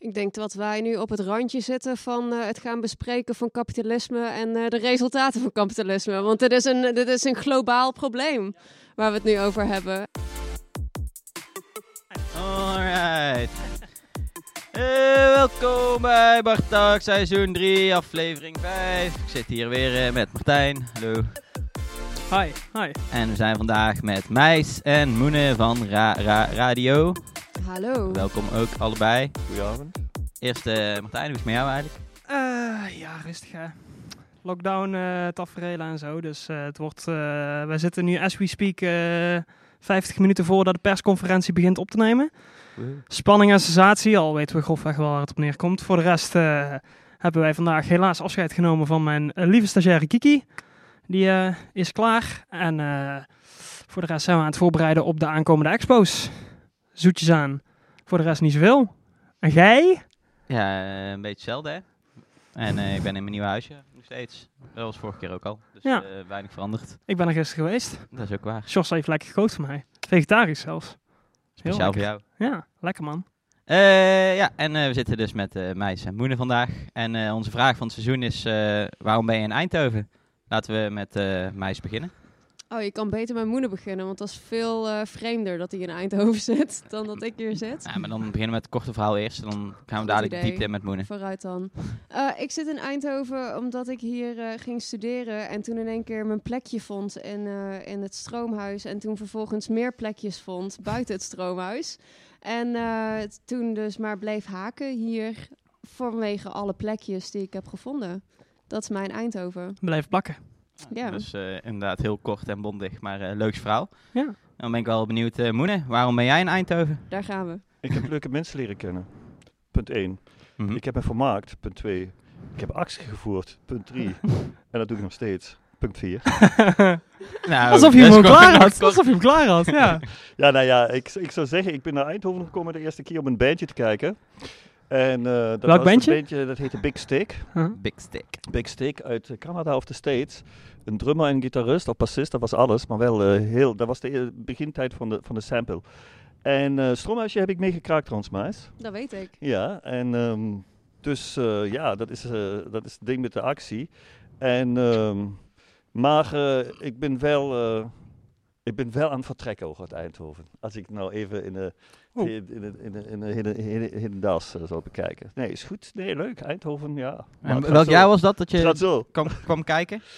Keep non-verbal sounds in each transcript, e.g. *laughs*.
Ik denk dat wij nu op het randje zitten van eh, het gaan bespreken van kapitalisme en eh, de resultaten van kapitalisme. Want dit is, een, dit is een globaal probleem waar we het nu over hebben. Alright. Eh, welkom bij Bartak, seizoen 3, aflevering 5. Ik zit hier weer met Martijn. Hallo. Hi, hi. En we zijn vandaag met Meis en Moene van Ra Ra Radio. Hallo. Welkom ook allebei. Goedenavond. Eerst eh, Martijn, hoe is het met jou eigenlijk? Eh, ja, rustig hè. Lockdown, eh tafereelen en zo. Dus eh, het wordt... eh, wij zitten nu, as we speak, eh 50 minuten voordat de persconferentie begint op te nemen. Spanning en sensatie, al weten we grofweg wel waar het op neerkomt. Voor de rest eh, hebben wij vandaag helaas afscheid genomen van mijn lieve stagiaire Kiki. Die eh, is klaar. En eh, voor de rest zijn we aan het voorbereiden op de aankomende expo's. Zoetjes aan. Voor de rest niet zoveel. En jij? Ja, eh, een beetje hetzelfde hè. En ik ben in mijn nieuwe huisje nog steeds. Dat was vorige keer ook al. Dus Ja. weinig veranderd. Ik ben er gisteren geweest. Dat is ook waar. Sjors heeft lekker gekookt voor mij. Vegetarisch zelfs. Speciaal voor jou. Ja, lekker man. Ja, en we zitten dus met eh Meis en Moene vandaag. En onze vraag van het seizoen is, waarom ben je in Eindhoven? Laten we met eh Meis beginnen. Oh, je kan beter met Moeder beginnen, want dat is veel eh, vreemder dat hij in Eindhoven *laughs* zit dan dat ik hier zit. Ja, maar dan beginnen we met het korte verhaal eerst. En dan gaan we dadelijk diepte in met Moene. Vooruit dan. Eh, ik zit in Eindhoven omdat ik hier ging studeren en toen in één keer mijn plekje vond in, in het stroomhuis. En toen vervolgens meer plekjes vond buiten het stroomhuis. En toen dus maar bleef haken hier vanwege alle plekjes die ik heb gevonden. Dat is mijn Eindhoven. Blijf plakken. Ja. Dus eh, inderdaad heel kort en bondig, maar eh leuk verhaal. Ja. Dan ben ik wel benieuwd, eh Moene, waarom ben jij in Eindhoven? Daar gaan we. Ik heb leuke mensen leren kennen. Punt 1. Mhm. Ik heb me vermaakt. Punt 2. Ik heb actie gevoerd. Punt 3. *laughs* en dat doe ik nog steeds. Punt 4. *laughs* Nou, Alsof je hem al klaar had. kort- Alsof je hem klaar had, ja. *laughs* Ja, nou ja, ik, ik zou zeggen, ik ben naar Eindhoven gekomen de eerste keer om een bandje te kijken. En, eh, dat Welk was bandje? Een bandje dat heette Big Stick. Big Stick. Big Stick uit Canada of de States. Een drummer en gitarist of bassist, dat was alles. Maar wel eh, heel, dat was de e- begintijd van de, van de sample. En eh Stroomhuisje heb ik meegekraakt trouwens, Maas. Dat weet ik. Ja, en ehm, dus eh, ja, dat is, eh, dat is het ding met de actie. En, ehm, maar eh, ik, ben wel, eh, ik ben wel aan het vertrekken ook uit Eindhoven. Als ik nou even in de, in de, in de, in de, in de, das eh, zou bekijken. Nee, is goed. Nee, leuk. Eindhoven, ja. En welk jaar was dat dat je zo. kwam, kwam kijken? *laughs*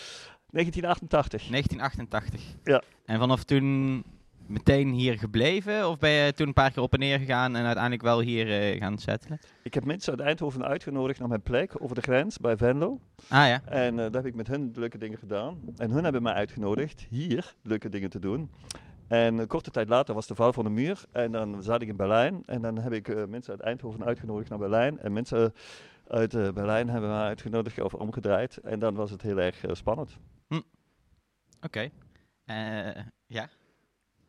1988. 1988. Ja. En vanaf toen meteen hier gebleven? Of ben je toen een paar keer op en neer gegaan en uiteindelijk wel hier eh, gaan settelen? Ik heb mensen uit Eindhoven uitgenodigd naar mijn plek over de grens bij Venlo. Ah ja. En eh, daar heb ik met hun leuke dingen gedaan. En hun hebben mij uitgenodigd hier leuke dingen te doen. En een korte tijd later was de val van de muur. En dan zat ik in Berlijn. En dan heb ik eh, mensen uit Eindhoven uitgenodigd naar Berlijn. En mensen uit eh, Berlijn hebben mij uitgenodigd of omgedraaid. En dan was het heel erg eh, spannend. Oké. Eh, ja.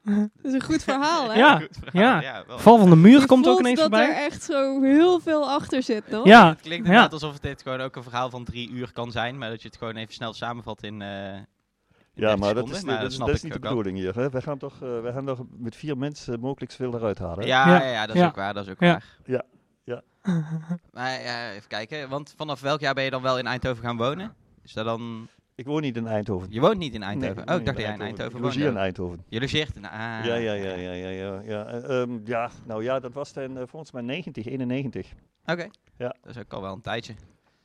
*laughs* Dat is een goed verhaal, hè? Ja, Goed verhaal, ja. wel. Val van de muur Je komt ook ineens dat voorbij. er echt zo heel veel achter zit, nog. Ja, Het klinkt ja. inderdaad alsof dit gewoon ook een verhaal van drie uur kan zijn, maar dat je het gewoon even snel samenvat in. eh in Ja, 30 maar dat seconden. is, Maar dat is, snap dat is ik niet de bedoeling hier. Hè? Wij, gaan toch, eh, wij gaan toch met vier mensen mogelijk zoveel eruit halen. Ja, Ja. ja. ja, dat is Ja. ook waar. Dat is ook Ja. waar. Ja, ja. Maar ja, even kijken. Want vanaf welk jaar ben je dan wel in Eindhoven gaan wonen? Is dat dan... Ik woon niet in Eindhoven. Je woont niet in Eindhoven? Nee, oh, ik dacht dat jij in Eindhoven Ik woonde. logeer in Eindhoven. Je logeert in... Ah, ja, ja, ja, ja, ja, ja, ja. Ja, nou ja, dat was dan eh, volgens mij 90, 91. Oké. Ja. Dat is ook al wel een tijdje.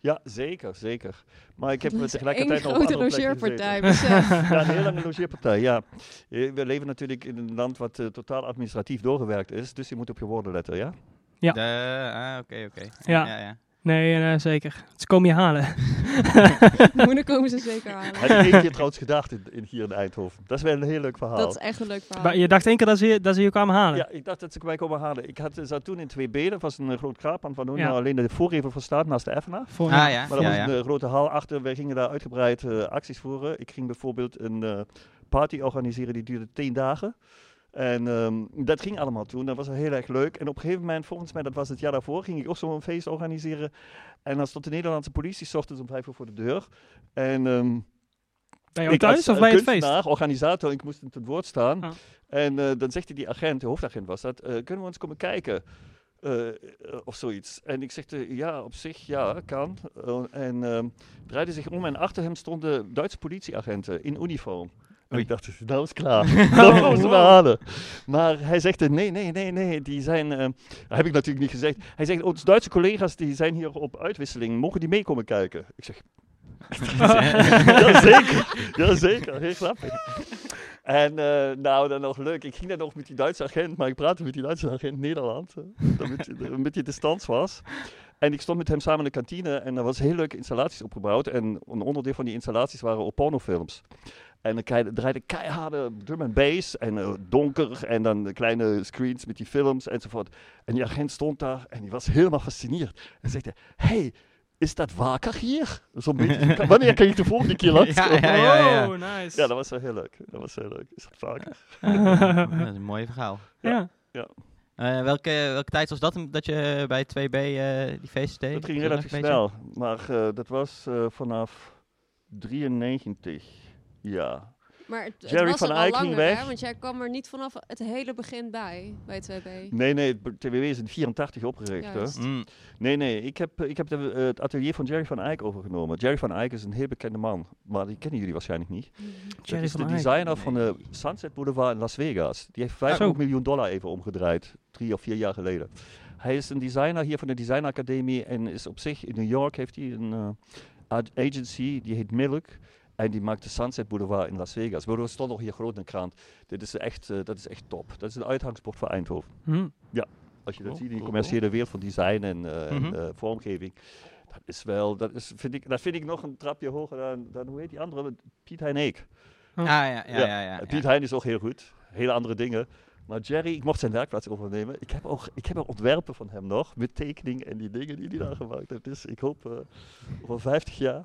Ja, zeker, zeker. Maar ik heb Dat me is tegelijkertijd nog op grote logeerpartij. *laughs* Ja, een hele lange logeerpartij, ja. Eh, We leven natuurlijk in een land wat eh, totaal administratief doorgewerkt is, dus je moet op je woorden letten, ja? Ja. Ah, oké, oké. Ja. ja, ja. Nee, eh, zeker. Ze komen je halen. *laughs* *laughs* Moeder komen ze zeker halen. Had ik één keer trouwens gedacht in, in- hier in Eindhoven. Dat is wel een heel leuk verhaal. Dat is echt een leuk verhaal. Maar je dacht één keer dat ze, je- dat ze je kwamen halen. Ja, ik dacht dat ze mij komen halen. Ik had, zat toen in 2B, dat was een groot kraappand waar nu Ja. alleen de voorgever voor staat, naast de Effena. Voor, Ah ja, Maar dat ja, was ja. een eh, grote hal achter. Wij gingen daar uitgebreid eh, acties voeren. Ik ging bijvoorbeeld een eh, party organiseren die duurde tien dagen. En ehm, dat ging allemaal toen. Dat was heel erg leuk. En op een gegeven moment, volgens mij, dat was het jaar daarvoor, ging ik ook zo'n feest organiseren. En dan stond de Nederlandse politie 's ochtends om vijf uur voor de deur. En ehm, Bij jou ik thuis als, of bij het feest? organisator, ik moest hem te woord staan. Ah. En eh, dan zegt hij, die agent, de hoofdagent was dat, eh, kunnen we ons komen kijken? Eh, of zoiets. En ik zegde, ja, op zich, ja, kan. En ehm, draaide zich om en achter hem stonden Duitse politieagenten in uniform. En ik dacht, *laughs* nou is klaar. *laughs* dat moeten we halen. Maar hij zegt, nee, nee, nee, nee, die zijn, eh, dat heb ik natuurlijk niet gezegd. Hij zegt, onze Duitse collega's die zijn hier op uitwisseling, mogen die meekomen kijken? Ik zeg, *laughs* Jazeker, jazeker, heel grappig. En eh, nou, dan nog leuk. Ik ging dan nog met die Duitse agent, maar ik praatte met die Duitse agent Nederland, eh, hij een beetje was. En ik stond met hem samen in de kantine en er was heel leuke installaties opgebouwd. En een onderdeel van die installaties waren op pornofilms. En dan draaide keiharde drum en bass en eh, donker en dan de kleine screens met die films enzovoort. En die agent stond daar en die was helemaal fascineerd. En zegt hij, hey, is dat waker hier? Beetje, *laughs* wanneer kan je de volgende keer langs Ja, ja, ja, ja. Oh, nice. ja, dat was wel heel leuk. Dat was heel leuk. Is dat vaker? Dat is een mooi verhaal. ja. Eh, welke, welke tijd was dat dat je bij 2B eh, die feesten deed? Dat ging relatief snel. Maar eh, dat was eh, vanaf 93. Ja. Maar het, het Jerry was van al Eyck ging hè? weg. Want jij kwam er niet vanaf het hele begin bij, bij 2B. Nee, nee, het TWW is in 84 opgericht. Hè? Mm. Nee, nee, ik heb, ik heb de, eh, het atelier van Jerry van Eyck overgenomen. Jerry van Eyck is een heel bekende man, maar die kennen jullie waarschijnlijk niet. Jerry dat is van de designer van de Sunset Boulevard in Las Vegas. Die heeft 500 Zo. miljoen dollar even omgedraaid, drie of vier jaar geleden. Hij is een designer hier van de Design Academie en is op zich in New York heeft hij een eh, ad- agency, die heet Milk. En die maakt de Sunset Boulevard in Las Vegas. We stond nog hier groot in de krant. Dit is echt, eh, dat is echt top. Dat is een uitgangspunt voor Eindhoven. Hm. Als je dat Cool, ziet in de cool, commerciële wereld van design en, eh, en, Mhm. eh, vormgeving. Dat is wel, dat, is, vind ik, dat vind ik nog een trapje hoger dan, dan hoe heet die andere? Piet Hein Eek. Ah, ja, ja, ja. ja, ja, En Piet Hein is ook heel goed. Hele andere dingen. Maar Jerry, ik mocht zijn werkplaats overnemen. Ik heb ook, ik heb ook ontwerpen van hem nog. Met tekening en die dingen die hij daar gemaakt heeft. Dus ik hoop uh, over 50 jaar.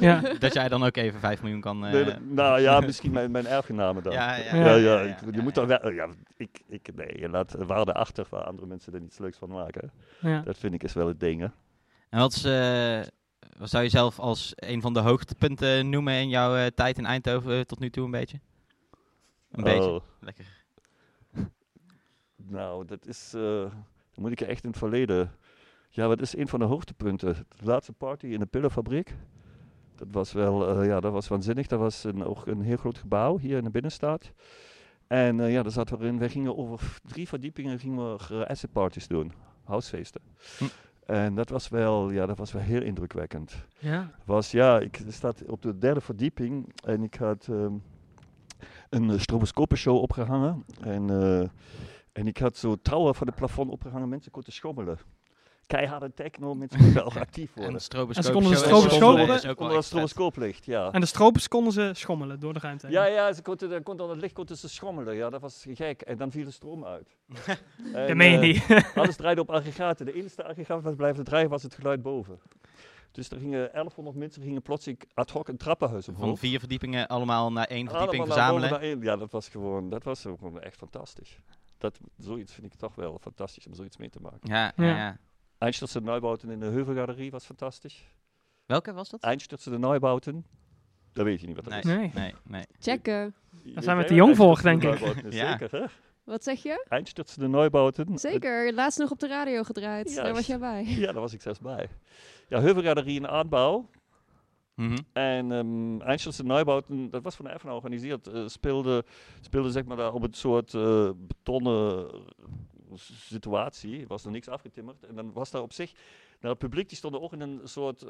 Ja. Dat jij dan ook even 5 miljoen kan... eh, Nee, nee, nou ja, *laughs* misschien mijn, mijn erfgenamen dan. Ja, ja, ja. je moet dan wel, ja, ik, ik, nee, je laat waarde achter waar andere mensen er niets leuks van maken. Ja. Dat vind ik is wel het ding, hè. En wat, is, eh, wat zou je zelf als een van de hoogtepunten noemen in jouw eh, tijd in Eindhoven tot nu toe een beetje? Een beetje. Oh. Lekker. Nou, dat is. dan moet ik echt in het verleden. Ja, wat is een van de hoogtepunten? De laatste party in de pillenfabriek. Dat was wel, eh, ja, dat was waanzinnig. Dat was een, ook een heel groot gebouw hier in de binnenstad. En eh, ja, daar zaten we in. Wij gingen over drie verdiepingen gingen we uh, acid parties doen, housefeesten. Hm. En dat was wel, ja, dat was wel heel indrukwekkend Ja. was, ja, ik staat op de derde verdieping en ik had ehm, een uh, stroboscopenshow opgehangen. En, en ik had zo touwen van het plafond opgehangen, mensen konden schommelen. Keiharde techno, mensen konden ook *laughs* actief worden. En stroboscoop. En ze konden de stroboscoop- wel- wel echt vet. stroboscooplicht, ja. En de stropers konden ze schommelen door de ruimte heen. Ja, ja, ze konden, dan kon aan het licht konden ze schommelen. Ja, dat was gek. En dan viel de stroom uit. *laughs* En, Dat meen je eh, niet. *laughs* Alles draaide op aggregaten. De enige aggregaat wat blijven draaien was het geluid boven. Dus er gingen 1100 mensen gingen plotseling ad hoc een trappenhuis omhoog. Van vier verdiepingen allemaal naar één verdieping Allemaal verzamelen. naar één. Ja, dat was gewoon, dat was ook gewoon echt fantastisch. Dat, zoiets vind ik toch wel fantastisch om zoiets mee te maken. Ja, ja. Ja. Neubauten in de Heuvelgalerie was fantastisch. Welke was dat? Einstürzen de Neubauten, dat weet je niet wat dat Nee, is. Nee. nee, nee. Checken. Daar zijn we te jong voor, denk ik. Ja. Zeker, hè? Wat zeg je? Einstürzen de Neubauten. Zeker, laatst nog op de radio gedraaid. Daar was jij bij. Ja, daar was ik zelfs bij. Ja, Heuvelgalerie in aanbouw. Mhm. En um, Einstürzen Neubauten, dat was van de FNA georganiseerd, eh, speelde, speelde zeg maar daar op een soort eh, betonnen eh, situatie. Er was er niks afgetimmerd. En dan was daar op zich, nou, het publiek die stond ook in een soort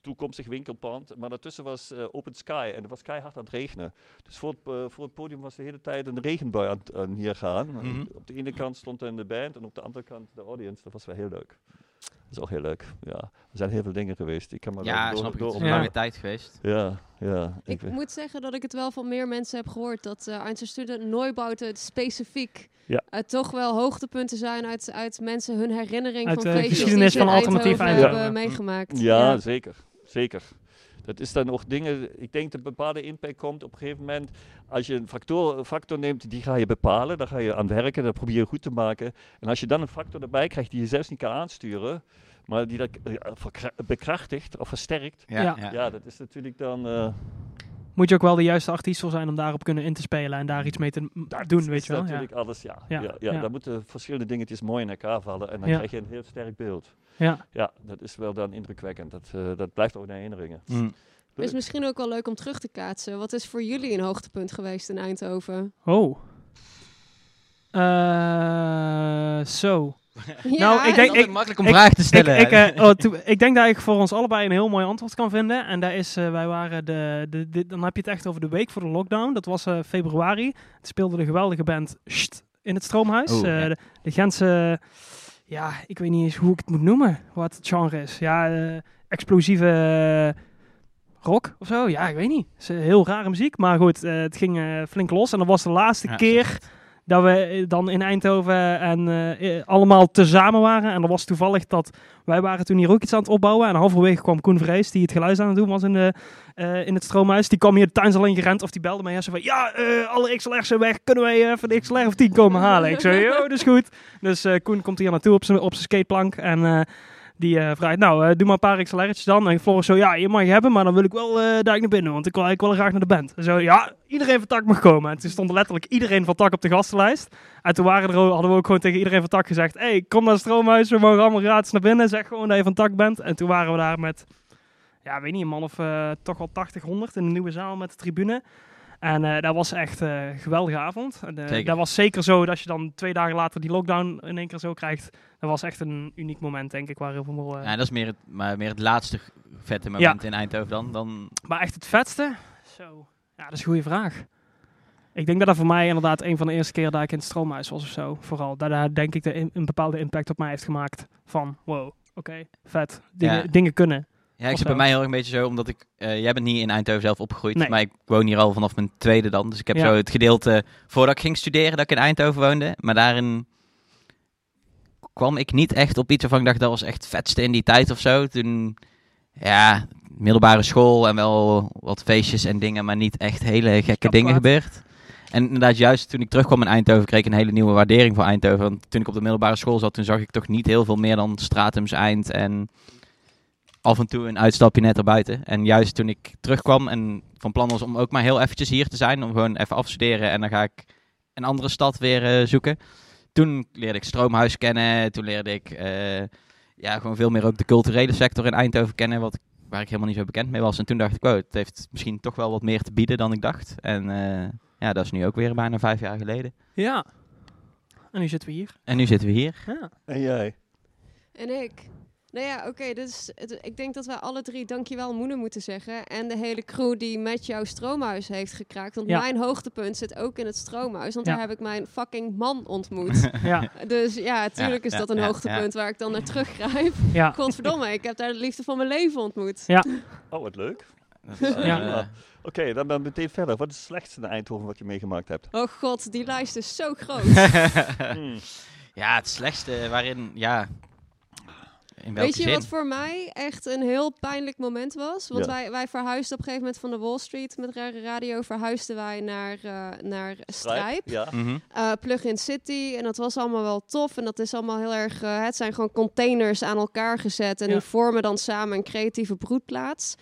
toekomstig winkelpand. Maar daartussen was open sky en het was keihard aan het regenen. Dus voor het, voor het podium was de hele tijd een regenbui aan, hier gaan. Mhm. Op de ene kant stond dan de band en op de andere kant de audience. Dat was wel heel leuk. Dat is ook heel leuk. Ja, er zijn heel veel dingen geweest. Ik kan maar Ja, door, snap ik. door Het is een Ja. lange tijd geweest. ja, ja. Ik moet zeggen dat ik het wel van meer mensen heb gehoord. Dat uh, Einzelstudent Neubauten specifiek Ja. uh, toch wel hoogtepunten zijn uit, uit mensen hun herinnering Uit van de feestjes geschiedenis die ze van in alternatief hebben Ja. meegemaakt. ja, zeker. Zeker. Dat is dan ook dingen, ik denk dat een bepaalde impact komt op een gegeven moment. Als je een factor, een factor neemt, die ga je bepalen, daar ga je aan werken, dat probeer je goed te maken. En als je dan een factor erbij krijgt die je zelfs niet kan aansturen, maar die dat eh, bekrachtigt of versterkt, Ja, Ja. dat is natuurlijk dan, eh, moet je ook wel de juiste artiest voor zijn om daarop kunnen in te spelen en daar iets mee te Dat doen, is weet je wel. Ja. natuurlijk alles, ja. Ja, Ja, ja, ja. Dan moeten verschillende dingetjes mooi in elkaar vallen en dan Ja. krijg je een heel sterk beeld. Ja. Ja, dat is wel dan indrukwekkend. Dat, eh, dat blijft ook in herinneringen. Mm. Is misschien ook wel leuk om terug te kaatsen. Wat is voor jullie een hoogtepunt geweest in Eindhoven? Oh. Eh, zo. *laughs* Ja, Nou, ik denk- Het is makkelijk om vragen te Ik, stellen. ik, eh, oh, toe- ik denk dat ik voor ons allebei een heel mooi antwoord kan vinden. En dat is, eh, wij waren de, de, de- dan heb je het echt over de week voor de lockdown. Dat was eh, februari. Het speelde de geweldige band in het Stroomhuis. Eh, ja. de, de Gentse, ja, ik weet niet eens hoe ik het moet noemen, wat het genre is. Ja, eh, explosieve eh, rock of zo. Ja, ik weet niet. Het is eh, heel rare muziek, maar goed, het ging flink los. En dat was de laatste Ja, keer dat we eh, dan in Eindhoven en eh, allemaal tezamen waren. En dat was toevallig dat wij waren toen hier ook iets aan het opbouwen. En halverwege kwam Koen Vrees, die het geluid aan het doen was in, de, in het stroomhuis. Die kwam hier de tuinzaal in gerend of die belde mij en zei van... Ja, alle XLR's zijn weg. Kunnen wij even de XLR of 10 komen halen? Ik zei, yo, dat is goed. Dus Koen komt hier naartoe op zijn skateplank en... die eh, vraagt, nou, eh, doe maar een paar XLR'tjes dan. En Floris zo, ja, je mag je hebben, maar dan wil ik wel eh daar naar binnen. Want ik wil eigenlijk wel graag naar de band. En zo, ja, iedereen van Tak mag komen. En toen stond letterlijk iedereen van Tak op de gastenlijst. En toen waren er, hadden we ook gewoon tegen iedereen van Tak gezegd... hey, kom naar het stroomhuis, we mogen allemaal gratis naar binnen. Zeg gewoon dat je van Tak bent. En toen waren we daar met, ja, weet niet, een man of toch wel 80, 100 in de nieuwe zaal met de tribune. En eh, dat was echt eh, een geweldige avond. En, eh, dat was zeker zo dat je dan twee dagen later die lockdown in één keer zo krijgt. Dat was echt een uniek moment, denk ik, waar heel veel... Ja, dat is meer het, maar meer het laatste vette moment in Eindhoven dan. dan Maar echt het vetste? Zo. Ja, dat is een goede vraag. Ik denk dat dat voor mij inderdaad een van de eerste keer dat ik in het stroomhuis was of zo. Vooral. Dat daar denk ik de in- een bepaalde impact op mij heeft gemaakt. Van, wow, oké, vet. Dingen, Ja. dingen kunnen. Ja, ik zit bij mij heel erg een beetje zo, omdat ik... eh, jij bent niet in Eindhoven zelf opgegroeid, Nee. maar ik woon hier al vanaf mijn tweede dan. Dus ik heb Ja. zo het gedeelte voordat ik ging studeren, dat ik in Eindhoven woonde. Maar daarin kwam ik niet echt op iets waarvan ik dacht, dat was echt het vetste in die tijd of zo. Toen, ja, middelbare school en wel wat feestjes en dingen, maar niet echt hele gekke dingen gebeurd. En inderdaad, juist toen ik terugkwam in Eindhoven, kreeg ik een hele nieuwe waardering voor Eindhoven. Want toen ik op de middelbare school zat, toen zag ik toch niet heel veel meer dan Stratums Eind en af en toe een uitstapje net erbuiten. En juist toen ik terugkwam en van plan was om ook maar heel eventjes hier te zijn, om gewoon even af te studeren en dan ga ik een andere stad weer eh, zoeken. Toen leerde ik Stroomhuis kennen, toen leerde ik eh, ja, gewoon veel meer ook de culturele sector in Eindhoven kennen, wat, waar ik helemaal niet zo bekend mee was. En toen dacht ik, oh, het heeft misschien toch wel wat meer te bieden dan ik dacht. En eh, ja, dat is nu ook weer bijna vijf jaar geleden. Ja. En nu zitten we hier. En nu zitten we hier. Ja. En jij? En ik. Nou ja, oké, dus het- ik denk dat wij alle drie dankjewel Moenen moeten zeggen. En de hele crew die met jouw stroomhuis heeft gekraakt. Want Ja. mijn hoogtepunt zit ook in het stroomhuis. Want Ja. daar heb ik mijn fucking man ontmoet. *laughs* Ja. dus ja, natuurlijk is ja, dat een ja, hoogtepunt waar ik dan naar teruggrijp. *laughs* ja. Godverdomme, ik heb daar de liefde van mijn leven ontmoet. Oh, wat leuk. Is, eh, Ja. Oké, dan ben ik meteen verder. Wat is het slechtste in Eindhoven wat je meegemaakt hebt? Oh god, die lijst is zo groot. *laughs* Hmm. ja, het slechtste waarin, ja... In welke Weet je zin? wat voor mij echt een heel pijnlijk moment was? Want Ja. wij, wij verhuisden op een gegeven moment van de Wall Street met Rare Radio, verhuisden wij naar, eh naar Strijp. Ja. Plug-in City. En dat was allemaal wel tof. En dat is allemaal heel erg. eh, het zijn gewoon containers aan elkaar gezet. En Ja. die vormen dan samen een creatieve broedplaats.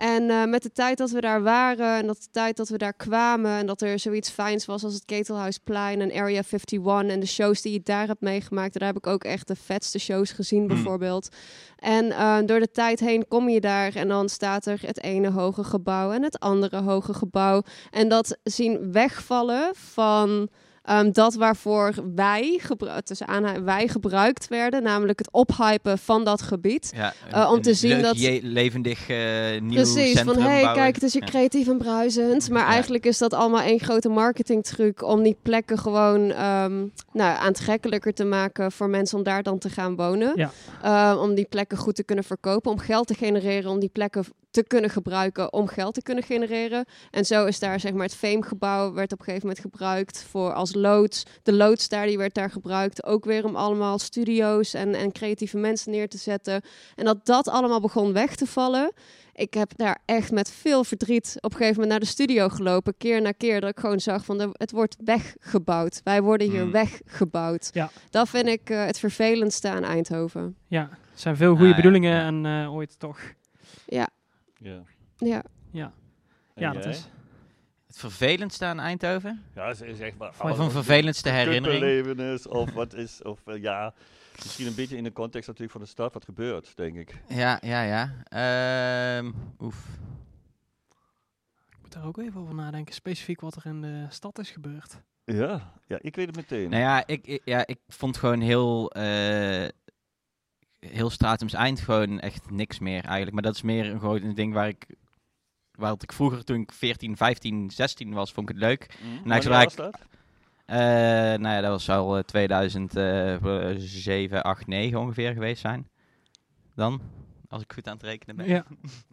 En eh, met de tijd dat we daar waren en dat de tijd dat we daar kwamen en dat er zoiets fijns was als het Ketelhuisplein en Area 51 en de shows die je daar hebt meegemaakt, daar heb ik ook echt de vetste shows gezien bijvoorbeeld. En eh, door de tijd heen kom je daar en dan staat er het ene hoge gebouw en het andere hoge gebouw. En dat zien wegvallen van ehm, dat waarvoor wij, gebru- tussen aanha- wij gebruikt werden, namelijk het ophypen van dat gebied. Ja, Eh, om te zien leuk, dat- je- levendig eh nieuw Precies, centrum van hey, bouwen. kijk, het is hier Ja. creatief en bruisend. Maar Ja. eigenlijk is dat allemaal één grote marketingtruc om die plekken gewoon ehm, nou, aantrekkelijker te maken voor mensen om daar dan te gaan wonen. Ja. Eh, om die plekken goed te kunnen verkopen, om geld te genereren, om die plekken te kunnen gebruiken om geld te kunnen genereren. En zo is daar zeg maar het Fame-gebouw werd op een gegeven moment gebruikt voor als loods. De loods daar die werd daar gebruikt ook weer om allemaal studio's en, en creatieve mensen neer te zetten. En dat dat allemaal begon weg te vallen. Ik heb daar echt met veel verdriet op een gegeven moment naar de studio gelopen, keer na keer, dat ik gewoon zag van de, het wordt weggebouwd. Wij worden hier Hmm. weggebouwd. Ja. Dat vind ik eh, het vervelendste aan Eindhoven. Ja, er zijn veel goede Ah, ja, bedoelingen ja. en eh, ooit toch. Ja, Ja. ja. Ja, ja dat is. Het vervelendste aan Eindhoven? Ja, ze- zeg maar. Of een vervelendste herinnering? Of wat is, of eh, ja, misschien een beetje in de context natuurlijk van de stad wat gebeurt, denk ik. Ja, ja, ja. Ehm, oef. Ik moet daar ook even over nadenken. Specifiek wat er in de stad is gebeurd. Ja, ja, ik weet het meteen. Nou ja, ik, ik- ja, ik vond gewoon heel, eh heel Stratums Eind gewoon echt niks meer eigenlijk. Maar dat is meer een gewoon een ding waar ik, waar ik vroeger toen ik 14, 15, 16 was, vond ik het leuk. Nou, Wanneer zodra was ik- dat? Eh, nou ja, dat was al eh, 2007, 8, 9 ongeveer geweest zijn. Dan, als ik goed aan het rekenen ben. Ja,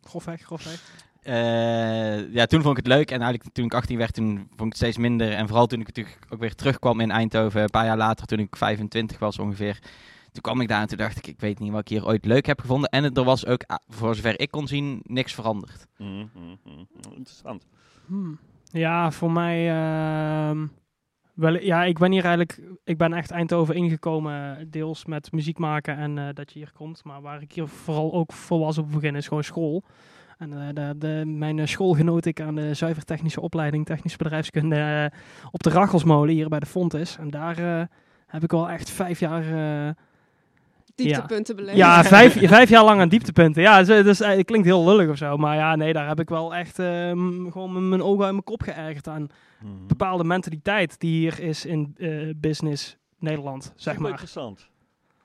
grofweg, grofweg. Eh, ja, toen vond ik het leuk. En eigenlijk toen ik 18 werd, toen vond ik het steeds minder. En vooral toen ik natuurlijk ook weer terugkwam in Eindhoven, een paar jaar later, toen ik 25 was ongeveer. Toen kwam ik daar en toen dacht ik, ik weet niet wat ik hier ooit leuk heb gevonden. En het- er was ook, ah, voor zover ik kon zien, niks veranderd. Hm, hm, hm, hm. Interessant. Hmm. Ja, voor mij. ehm, wel, ja, ik ben hier eigenlijk. Ik ben echt Eindhoven ingekomen, deels met muziek maken en eh, dat je hier komt. Maar waar ik hier vooral ook voor was op het begin is gewoon school. En eh, de, de, mijn eh, school genoot ik aan de zuivertechnische opleiding, technische bedrijfskunde, op de Rachelsmolen hier bij de Fontes. En daar eh, heb ik wel echt vijf jaar. Dieptepunten beleven. ja, vijf, *laughs* vijf jaar lang aan dieptepunten. Ja, dus, eh, het klinkt heel lullig of zo. Maar ja, nee, daar heb ik wel echt ehm, gewoon mijn ogen uit mijn kop geërgerd aan Hm. bepaalde mentaliteit die hier is in eh, business Nederland, zeg Super maar. interessant.